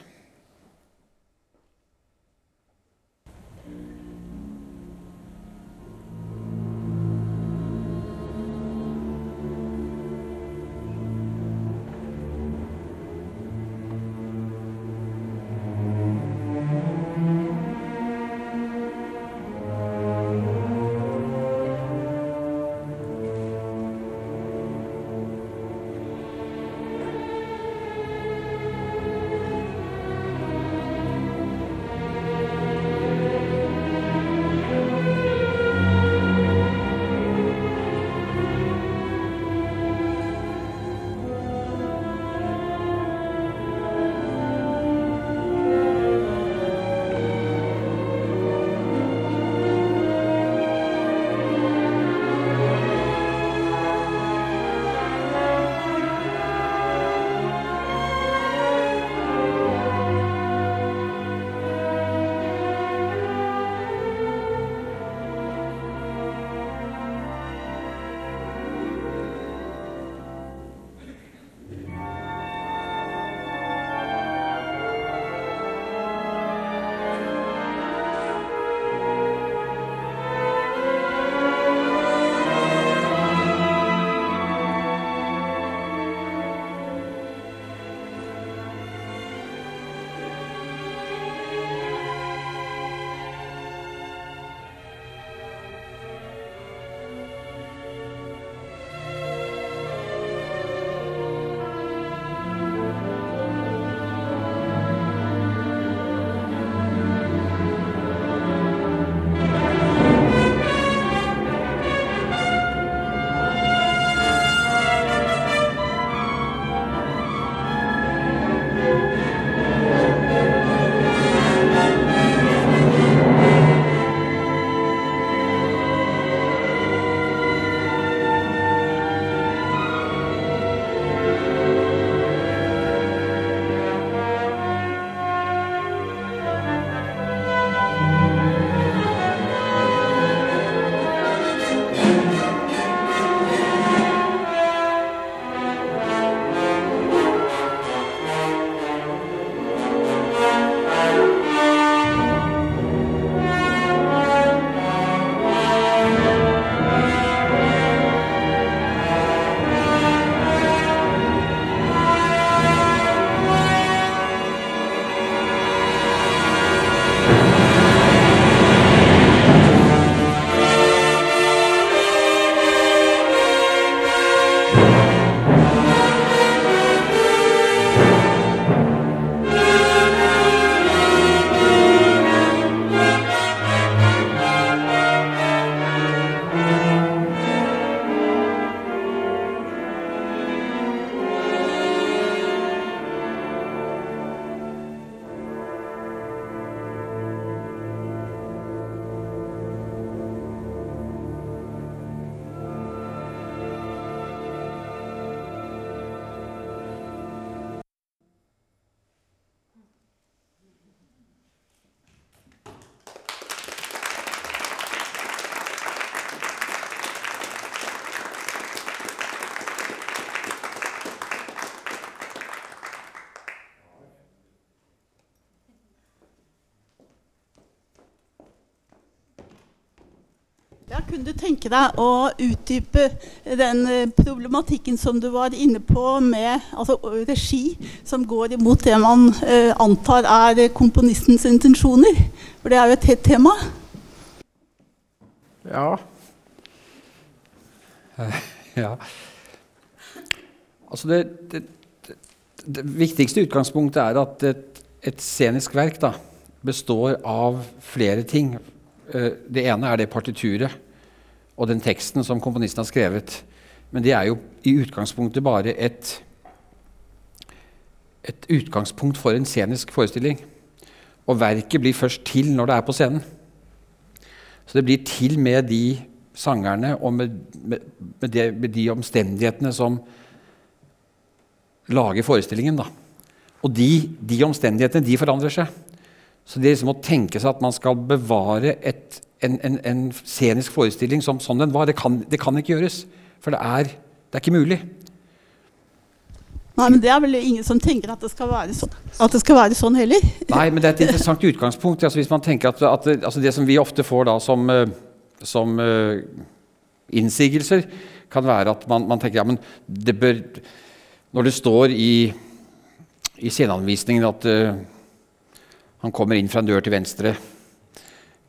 Kunne du tenke deg å utdype den eh, problematikken som du var inne på med altså, regi, som går imot det man uh, antar er komponistens intensjoner? For det er jo et hett tema. Ja. ja. Altså det, det, det, det, viktigste utgangspunktet er at et, et scenisk verk da, består av flere ting. Det ene er det partituret og den teksten som komponisten har skrevet. Men det er jo i utgangspunktet bare et, et utgangspunkt for en scenisk forestilling. Og verket blir først til når det er på scenen. Så det blir til med de sangerne og med, med, med, de, med de omstendighetene som lager forestillingen. Da. Og de, de omstendighetene de forandrer seg. Så det liksom å tenke seg at man skal bevare et, en, en, en, scenisk forestilling som sånn den var, det kan, det kan ikke gjøres. For det er, det er, ikke mulig. Nei, men Det er vel ingen som tenker at det skal være at det skal være sånn heller? Nei, men det er et interessant utgangspunkt. Altså, hvis man tenker at, at altså Det som vi ofte får da som, eh, som uh, innsigelser, kan være at man, man, tenker ja, men det bør Når det står i, i sceneanvisningen at uh, han kommer inn fra en dør til venstre.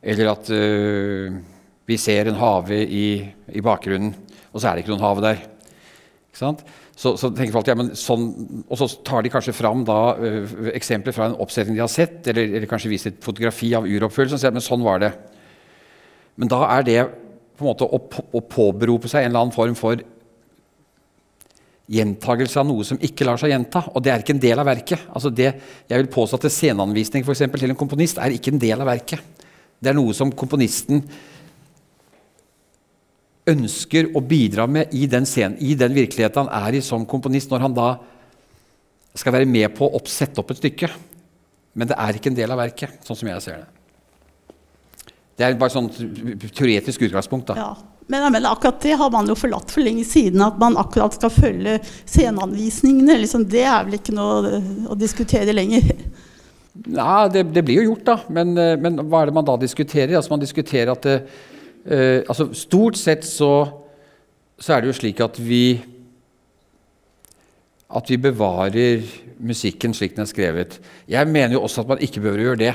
Eller at uh, vi ser en hage i, i, bakgrunnen, og så er det ikke noen hage der. Så, så, tenker folk, ja, men sånn, Og så tar de kanskje fram da, uh, eksempler fra en oppsetning de har sett, eller, eller kanskje viser et fotografi av uroppfyllelsen, og sier men sånn var det. Men da er det på en måte å, å påberope seg en eller annen form for gjentagelse av noe som ikke lar seg gjenta. Og det er ikke en del av verket. Altså det, jeg vil påstå at Sceneanvisning for eksempel, til en komponist er ikke en del av verket. Det er noe som komponisten ønsker å bidra med i den, scenen, i den virkeligheten han er i som komponist, når han da skal være med på å sette opp et stykke. Men det er ikke en del av verket, sånn som jeg ser det. Det er bare sånn teoretisk utgangspunkt. da. Ja. Men, men, akkurat det har man jo forlatt for lenge siden. At man akkurat skal følge sceneanvisningene. Liksom, det er vel ikke noe å diskutere lenger. Ja, det, det blir jo gjort, da. Men, eh, men, hva er det man da diskuterer? Altså Man diskuterer at det, eh, altså Stort sett så, så, er det jo slik at vi At vi bevarer musikken slik den er skrevet. Jeg mener jo også at man ikke behøver å gjøre det.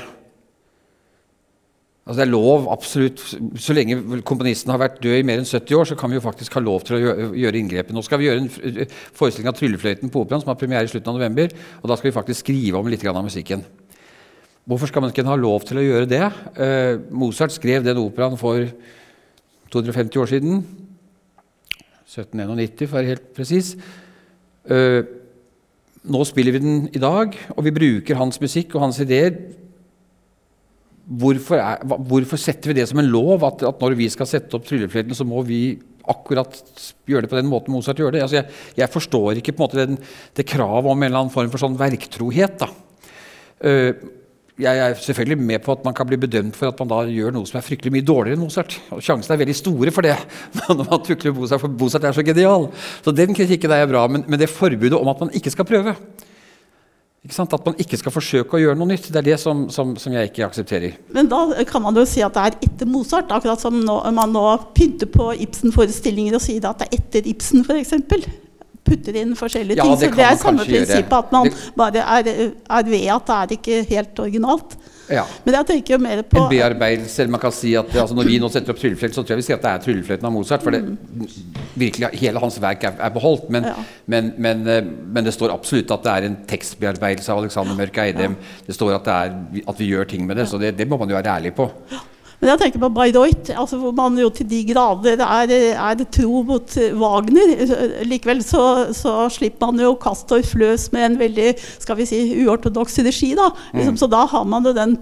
Altså Det er lov, absolutt. Så lenge komponisten har vært død i mer enn 70 år, så kan vi jo faktisk ha lov til å gjøre inngrepet. Nå skal vi gjøre en forestilling av 'Tryllefløyten' på Operaen, som har premiere i slutten av november. Og da skal vi faktisk skrive om litt av musikken. Hvorfor skal man ikke ha lov til å gjøre det? Eh, Mozart skrev den operaen for 250 år siden. 1791, for å være helt presis. Eh, nå spiller vi den i dag, og vi bruker hans musikk og hans ideer hvorfor, er, hvorfor, setter vi det som en lov, at, at når vi skal sette opp tryllefløytene, så må vi akkurat gjøre det på den måten Mozart gjør det? Altså jeg, jeg, forstår ikke på en måte den, det kravet om en eller annen form for sånn verktrohet. Uh, jeg er selvfølgelig med på at man kan bli bedømt for at man da gjør noe som er fryktelig mye dårligere enn Mozart. Og Sjansene er veldig store for det når man tukler Mozart, for Mozart er så genial. Så den kritikken er bra, men, men det forbudet om at man ikke skal prøve at man ikke skal forsøke å gjøre noe nytt. Det er det som, som, som, jeg ikke aksepterer. Men da kan man jo si at det er etter Mozart. Akkurat som nå, man nå pynter på Ibsen-forestillinger og sier at det er etter Ibsen, f.eks. Putter inn forskjellige ja, ting. Så det er samme prinsippet at man det... bare er, er, ved at det er ikke helt originalt. Ja. Men jeg tenker jo mer på En bearbeidelse. eller Man kan si at altså, Når vi nå setter opp tryllefløyten, så tror jeg vi sier at det er tryllefløyten av Mozart. For det, mm. virkelig, hele hans verk er, er beholdt. Men, ja. men, men, eh, men, det står absolutt at det er en tekstbearbeidelse av Alexander Mørk Eidem. Det står at, det er, at, vi gjør ting med det. Så det, det må man jo være ærlig på. Men jeg tenker på Bayreuth, altså hvor man jo til de grader er, er tro mot Wagner. Likevel så, så slipper man jo Castor Fløs med en veldig skal vi si, uortodoks regi. Da. Liksom, mm. Så da har man jo den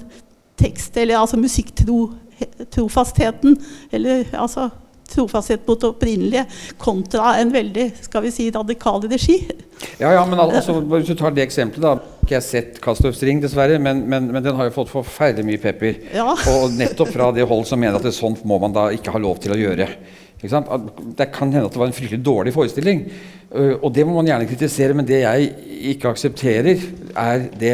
tekst- eller altså musikktrofastheten. Eller altså trofasthet mot det opprinnelige kontra en veldig skal vi si, radikal regi. Ja, ja, men altså, Hvis du tar det eksempelet, da. Ikke jeg sett Kastorfs ring, dessverre, men, men, men, den har jo fått forferdelig mye pepper. Ja. Og nettopp fra det hold som mener at det sånt må man da ikke ha lov til å gjøre. Det kan hende at det var en fryktelig dårlig forestilling. Øh, og det må man gjerne kritisere, men det jeg ikke aksepterer, er det,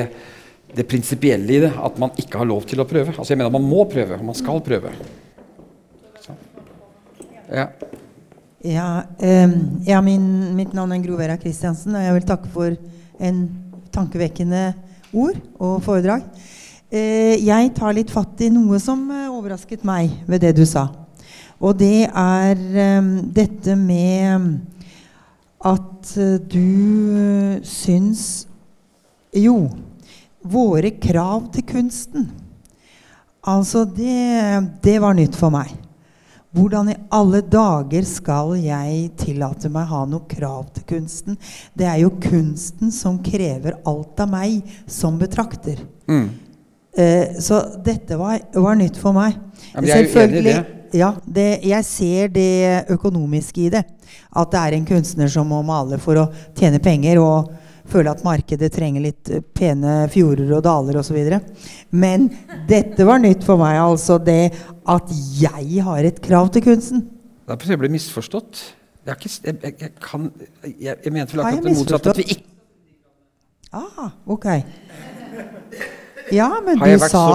det prinsipielle i det. At man ikke har lov til å prøve. Altså jeg mener Man må prøve, og man skal prøve. Ja. Ja, um, ja min, mitt navn er Grovera Christiansen, og jeg vil takke for en tankevekkende ord og foredrag. Eh, jeg tar litt fatt i noe som eh, overrasket meg ved det du sa. Og det er eh, dette med at du syns Jo, våre krav til kunsten. Altså, det, det var nytt for meg. Hvordan i alle dager skal jeg tillate meg ha noe krav til kunsten? Det er jo kunsten som krever alt av meg som betrakter. Mm. Eh, så dette var, var nytt for meg. Ja, men jeg er jo enig i det. Ja, det, jeg ser det økonomiske i det. At det er en kunstner som må male for å tjene penger og føle at markedet trenger litt eh, pene fjorder og daler osv. Men dette var nytt for meg, altså det at jeg har et krav til kunsten. Da å bli misforstått. Jeg, ikke, jeg, jeg, jeg kan Jeg, mente vel akkurat det motsatte. At vi ikke Ah, ok. Ja, men du sa?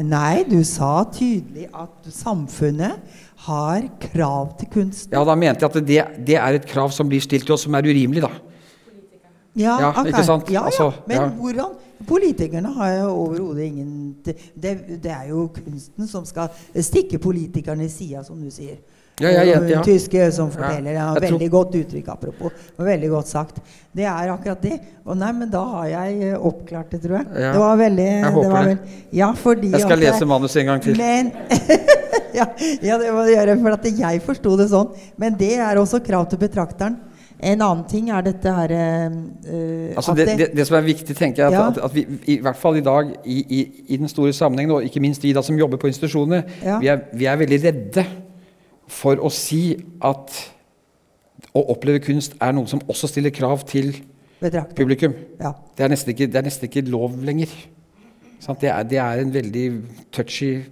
Nei, du sa tydelig at samfunnet har krav til kunsten. Ja, da mente jeg at det, det er et krav som blir stilt til oss, som er urimelig, da. Ja, Ja, ikke sant? Ja, Altså, ja. Men ja. hvordan Politikerne har jo overhodet ingen det, det er jo kunsten som skal stikke politikerne i sida, som du sier. Ja, ja, ja. Tyske som forteller. Ja, Jeg veldig godt uttrykk, apropos. Veldig godt sagt. Det er akkurat det. Og nei, men da har jeg eh, oppklart det, tror jeg. Det var veldig Jeg håper var det. vel- Ja, fordi Jeg skal lese manuset en gang til. Men ja, ja, det må du gjøre, for at jeg forsto det sånn. Men det er også krav til betrakteren. En annen ting er dette her eh, Altså det, det, det som er viktig, tenker jeg, at, Ja. at, at vi i hvert fall i dag, i, i, i den store sammenhengen, og ikke minst vi da som jobber på institusjonene, Ja. vi, er, vi er veldig redde for å si at å oppleve kunst er noe som også stiller krav til betrakter. publikum. Ja. Det er ikke, det er nesten ikke lov lenger. Sant? Det, er, det er en veldig touchy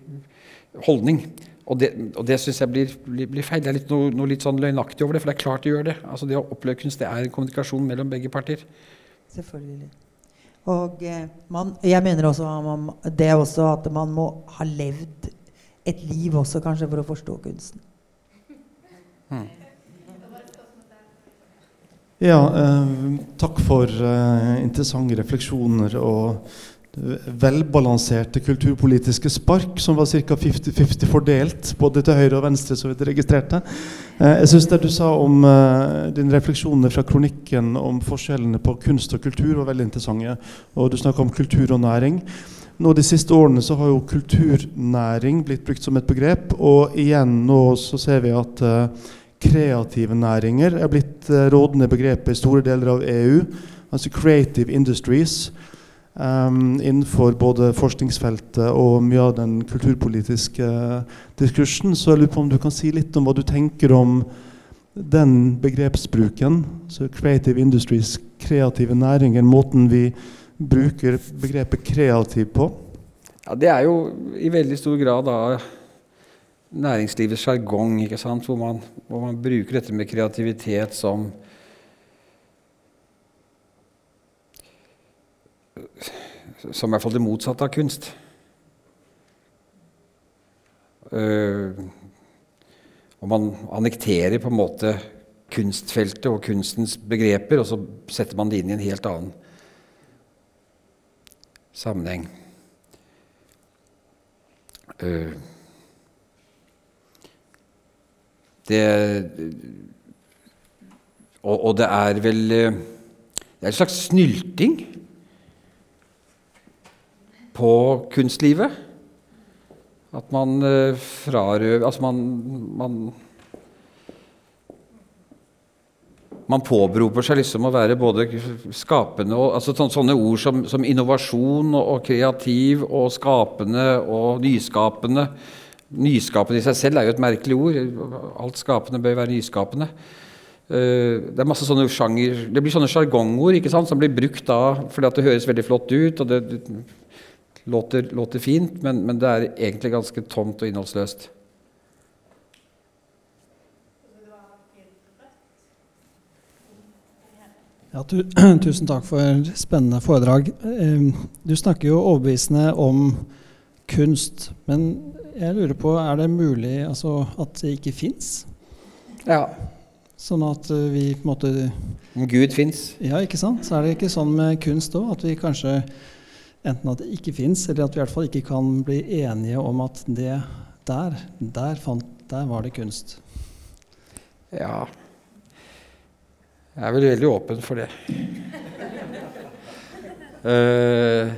holdning. Og det, og det syns jeg blir, blir, blir feil. Det er litt noe, noe litt sånn løgnaktig over det, for det er klart det gjør det. Altså Det å oppleve kunst det er en kommunikasjon mellom begge parter. Selvfølgelig. Og eh, man, jeg mener også at man, det er også at man må ha levd et liv også, kanskje, for å forstå kunsten. Ja, eh, takk for eh, interessante refleksjoner og velbalanserte kulturpolitiske spark, som var ca. 50-50 fordelt, både til høyre og venstre, så vidt registrerte. Eh, jeg syns det du sa om eh, dine refleksjoner fra kronikken om forskjellene på kunst og kultur, var veldig interessante. Og du snakka om kultur og næring. Nå De siste årene så har jo kulturnæring blitt brukt som et begrep, og igjen nå så ser vi at eh, kreative næringer er blitt rådende begrepet i store deler av EU. Altså creative industries. Um, innenfor både forskningsfeltet og mye av den kulturpolitiske eh, diskursen. Så jeg lurer på om du kan si litt om hva du tenker om den begrepsbruken. Så creative industries, kreative næringer, måten vi bruker begrepet kreativ på. Ja, Det er jo i veldig stor grad da næringslivets sjargong? Hvor hvor man bruker dette med kreativitet som Som i hvert fall det motsatte av kunst. Uh, og man annekterer på en måte kunstfeltet og kunstens begreper, og så setter man det inn i en helt annen sammenheng. Uh, det og, og det er vel eh, Det er en slags snylting på kunstlivet. At man eh, frarøver Altså, man, man man påberoper seg liksom å være både skapende og altså sånne, ord som, som innovasjon og, og kreativ og skapende og nyskapende. Nyskapende i seg selv er jo et merkelig ord. Alt skapende bør være nyskapende. Eh, det er masse sånne sjanger, det blir sånne sjargongord som blir brukt da fordi at det høres veldig flott ut og det låter, låter fint, men, men det er egentlig ganske tomt og innholdsløst. Ja, tu tusen takk for spennende foredrag. Du snakker jo overbevisende om kunst, men jeg lurer på, er det mulig altså, at det ikke fins? Ja. Sånn at eh, vi på en måte Om Gud fins. Ja, ikke sant? Så er det ikke sånn med kunst òg, at vi kanskje enten at det ikke fins, eller at vi i hvert fall ikke kan bli enige om at det der, der, fant, der var det kunst. Ja Jeg er vel veldig åpen for det. uh,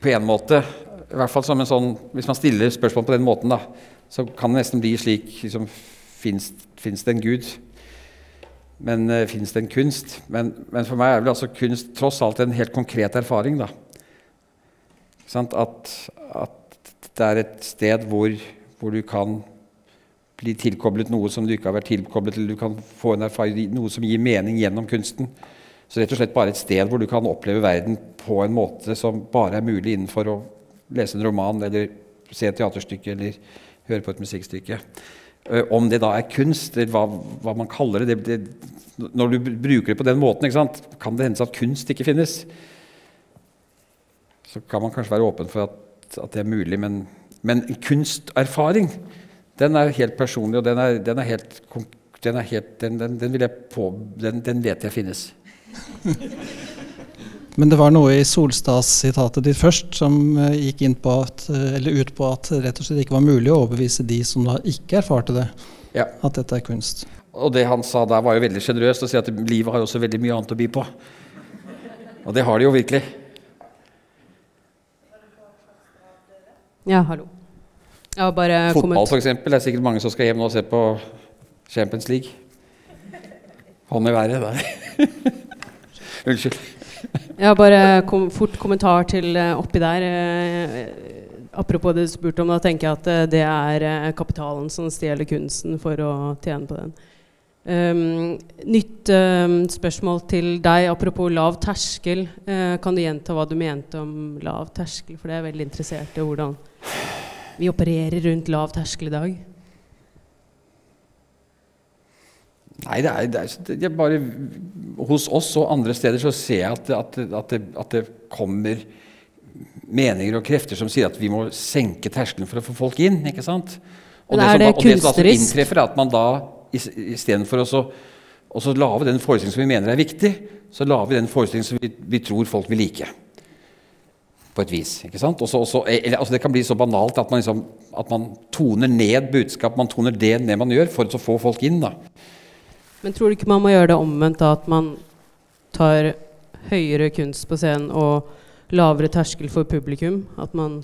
på en måte. I hvert fall som en sånn, Hvis man stiller spørsmål på den måten, da, så kan det nesten bli slik liksom, Fins det en gud? Men uh, fins det en kunst? Men, men, for meg er vel altså kunst tross alt en helt konkret erfaring. da. At, at, det er et sted hvor, hvor, du kan bli tilkoblet noe som du ikke har vært tilkoblet, eller du kan få en erfaring, noe som gir mening gjennom kunsten. Så rett og slett bare et sted hvor du kan oppleve verden på en måte som bare er mulig innenfor å lese en roman eller se et teaterstykke eller høre på et musikkstykke. Eh, om det da er kunst, eller hva, hva man kaller det, det, det, Når du bruker det på den måten, kan det hende at kunst ikke finnes. Så kan man kanskje være åpen for at, at det er mulig, men, men kunsterfaring den er helt personlig, og den er, den er helt, den, er helt den, den, på, den, vet jeg finnes. Men det var noe i Solstads-sitatet ditt først som uh, gikk inn på at, uh, eller ut på at det rett og slett ikke var mulig å overbevise de som da ikke erfarte det, ja. at dette er kunst. Og det han sa der, var jo veldig sjenerøst, å si at livet har også veldig mye annet å by på. Og det har det jo virkelig. Ja, hallo. Fotball, f.eks. Det er sikkert mange som skal hjem nå og se på Champions League. Hånd i været der. Unnskyld. Ja, bare kom, fort kommentar til uh, oppi der. Uh, apropos det du spurte om, da tenker jeg at det er kapitalen som stjeler kunsten for å tjene på den. Um, nytt um, spørsmål til deg apropos lav terskel. kan du gjenta hva du mente om lav terskel? For det er jeg veldig interessert i hvordan vi opererer rundt lav terskel i dag. Nei, det er, det, er, det er, bare Hos oss og andre steder så ser jeg at, at, at, det, at, det, kommer meninger og krefter som sier at vi må senke terskelen for å få folk inn. ikke sant? Og Men er det, som, det som inntreffer, er at man da istedenfor å så lage den forestillingen som vi mener er viktig, så lager vi den forestillingen som vi, vi, tror folk vil like. På et vis. ikke sant? Også, også, eller, altså det kan bli så banalt at man, liksom, at man toner ned budskap, man toner det ned man gjør, for å få folk inn. da. Men tror du ikke man må gjøre det omvendt, da, at man tar høyere kunst på scenen og lavere terskel for publikum? At man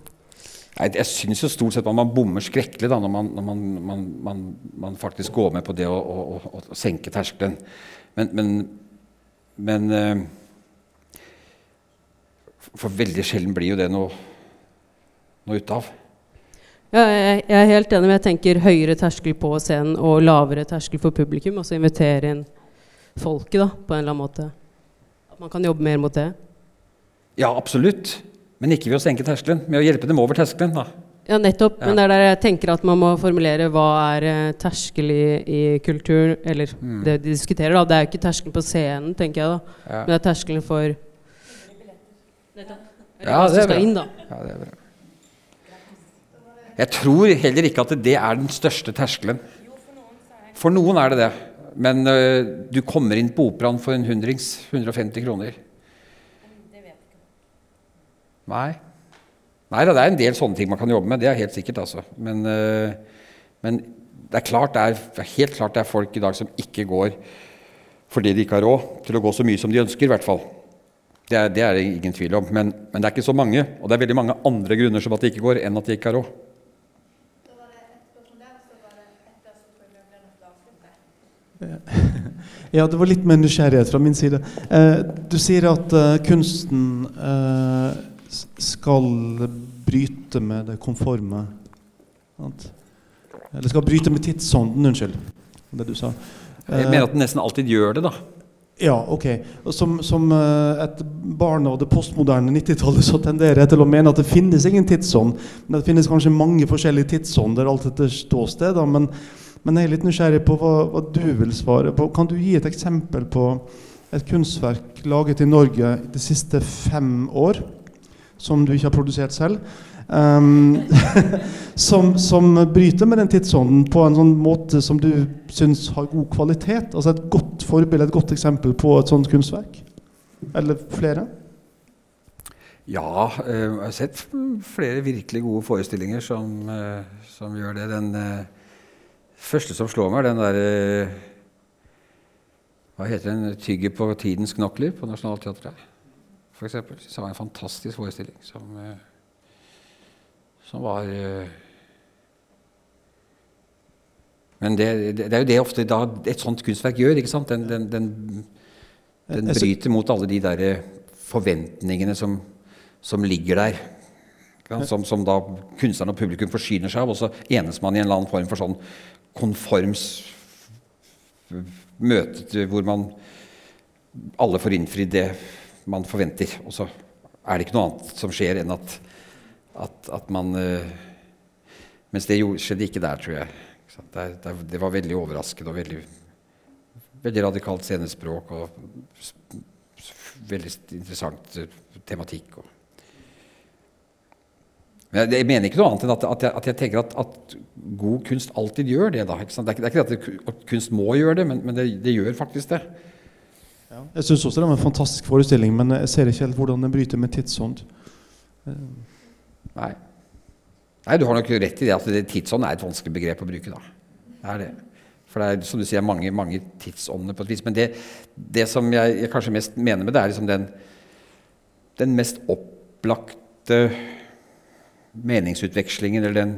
Nei, Jeg syns jo stort sett at man bommer skrekkelig da, når man, når man, man, man, man faktisk går med på det å, å, å, å senke terskelen. Men, men, men uh, For veldig sjelden blir jo det noe, noe ut av. Ja, jeg, jeg, er helt enig, men jeg tenker høyere terskel på scenen og lavere terskel for publikum. Altså invitere inn folket da, på en eller annen måte. At man kan jobbe mer mot det. Ja, absolutt. Men ikke ved å senke terskelen. Med å hjelpe dem over terskelen. da. Ja, nettopp. Ja. Men det er der jeg tenker at man må formulere hva er uh, terskel i, i kultur Eller mm. det de diskuterer, da. Det er jo ikke terskelen på scenen, tenker jeg da. Ja. Men det er terskelen for Nettopp. Ja, det er bra. Inn, ja, det er bra. Jeg tror heller ikke at det er den største terskelen. For noen er det det. Men uh, du kommer inn på operaen for en hundrings. 150 kroner. Nei. Nei det er en del sånne ting man kan jobbe med. Det er helt sikkert. altså. Men, uh, men det, er klart, det, er, helt klart det er folk i dag som ikke går fordi de ikke har råd til å gå så mye som de ønsker. i hvert fall. Det er, det er ingen tvil om. Men, men, det er ikke så mange. Og det er veldig mange andre grunner som at de ikke går, enn at de ikke har råd. Ja, det var litt mer nysgjerrighet fra min side. Eh, du sier at eh, kunsten eh, skal bryte med det konforme. Sant? Eller skal bryte med tidsånden, unnskyld. Det du sa. Jeg mener at den nesten alltid gjør det, da. Ja, ok. Som, som uh, et barn av det postmoderne 90-tallet så tenderer jeg til å mene at det finnes ingen tidsånd. Men det finnes kanskje mange forskjellige tidsånder, alt etter ståsted. Men, men jeg er litt nysgjerrig på hva, hva, du vil svare på. Kan du gi et eksempel på et kunstverk laget i Norge de siste fem år som du ikke har produsert selv. Um, som, som, bryter med den tidsånden på en sånn måte som du syns har god kvalitet. Altså et godt forbilde, et godt eksempel på et sånt kunstverk. Eller flere. Ja, uh, jeg har sett flere virkelig gode forestillinger som, uh, som gjør det. Den uh, første som slår meg, den derre Hva heter den? 'Tygger på tidens knokler' på Nationaltheatret. For som var en fantastisk forestilling. som som var uh, Men det, det, er jo det ofte da et sånt kunstverk gjør. ikke sant? Den, den, den, den bryter mot alle de der forventningene som, som ligger der. Som, som, da kunstneren og publikum forsyner seg av. Og så enes man i en eller annen form for sånn konforms møte hvor man alle får innfridd det man forventer. Og så er det ikke noe annet som skjer enn at at, at man uh, Mens det skjedde ikke der, tror jeg. Det, det, det var veldig overraskende og veldig, veldig radikalt scenespråk og veldig interessant uh, tematikk. Og. Men jeg, jeg, mener ikke noe annet enn at, at, jeg, at jeg, tenker at, at, god kunst alltid gjør det. Da, det, er ikke, det er ikke at, kunst må gjøre det, men, men det, gjør faktisk det. Ja. Jeg syns også det var en fantastisk forestilling, men jeg ser ikke helt hvordan den bryter med tidsånd. Nei. Nei, du har nok rett i det at det, tidsånd er et vanskelig begrep å bruke. da. Det er det. For det er som du sier, mange, mange tidsånder på et vis. Men det, det som jeg, jeg, kanskje mest mener med det, er liksom den, den mest opplagte meningsutvekslingen, eller den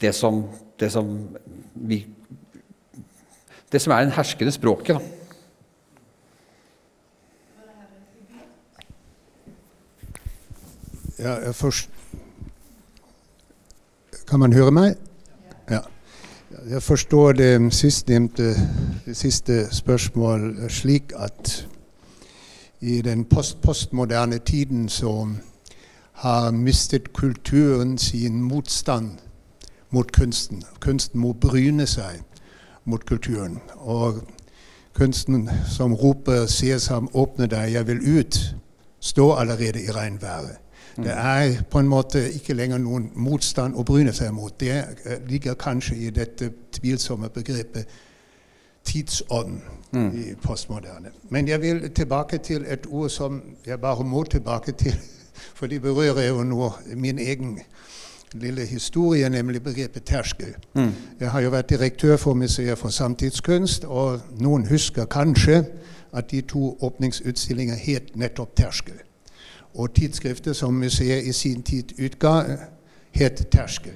det som, det som vi Det som er den herskende språket, da. Ja, først. Kan man høre meg? Ja. Jeg forstår det sistnevnte siste spørsmål slik at i den post postmoderne tiden så har mistet kulturen sin motstand mot kunsten. Kunsten må bryne seg mot kulturen. Og kunsten som roper 'Sesam, åpne deg, jeg vil ut', står allerede i regnværet. Det er på en måte ikke lenger noen motstand å bryne seg mot. Det eh, ligger kanskje i dette tvilsomme begrepet tidsånd mm. i postmoderne. Men jeg vil tilbake til et ord som jeg bare må tilbake til, for de berører jo nå min egen lille historie, nemlig begrepet terskel. Mm. Jeg har jo vært direktør for Museet for samtidskunst, og noen husker kanskje at de to åpningsutstillinger het nettopp terskel og tidsskriftet som museet i sin tid utga, het Terskel.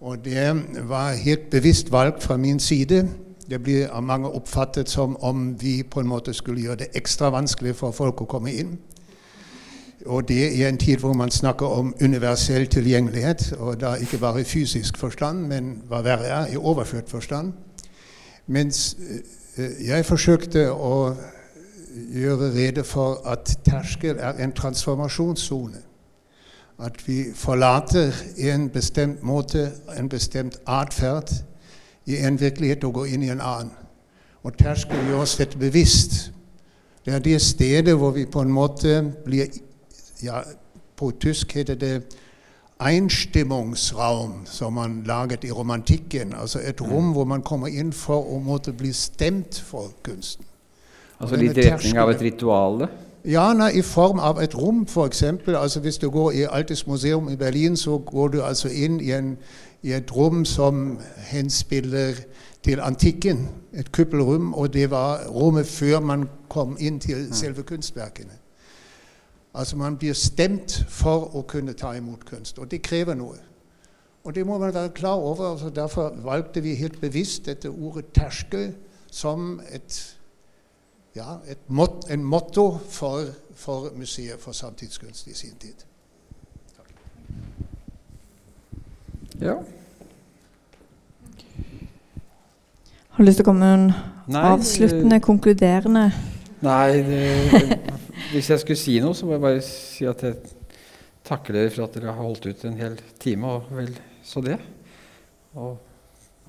Og det var helt bevisst valgt fra min side. Det blir av mange oppfattet som om vi på en måte skulle gjøre det ekstra vanskelig for folk å komme inn. Og det i en tid hvor man snakker om universell tilgjengelighet, og da ikke bare i fysisk forstand, men hva verre er, i overført forstand. Mens eh, jeg forsøkte å gjøre rede for at terskel er en transformasjonssone. At vi forlater en bestemt måte, en bestemt atferd, i en virkelighet og går inn i en annen. Og terskel gjør oss dette bevisst. Det er det stedet hvor vi på en måte blir ja, På tysk heter det einstimmungsraum, som man laget i romantikken. Altså et rom hvor man kommer inn for å måtte bli stemt for kunsten. Altså litt i retning av et ritual? Ja, nei, i form av et rom, f.eks. Altså hvis du går i Altes museum i Berlin, så går du altså inn i, en, i et rom som henspiller til antikken. Et kuppelrom, og det var rommet før man kom inn til selve kunstverkene. Altså Man blir stemt for å kunne ta imot kunst, og det krever noe. Og det må man være klar over. altså Derfor valgte vi helt bevisst dette ordet 'terskel' som et ja, mot, en motto for, for, Museet for samtidskunst i sin tid. Takk. Ja. Har du lyst til å komme med noen nei, avsluttende, konkluderende Nei, det, hvis jeg skulle si noe, så må jeg bare si at jeg takker dere for at dere har holdt ut en hel time, og vel så det. Og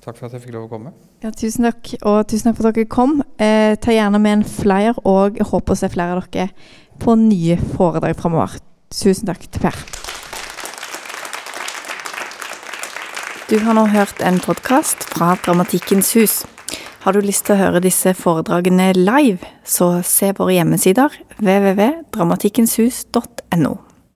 takk for at jeg fikk lov å komme. Ja, tusen takk, og tusen takk for at dere kom. Eh, ta gjerne med en flyer, og jeg håper å se flere av dere på nye foredrag framover. Tusen takk til Per. Du har nå hørt en podkast fra Dramatikkens hus. Har du lyst til å høre disse foredragene live, så se våre hjemmesider www.dramatikkenshus.no.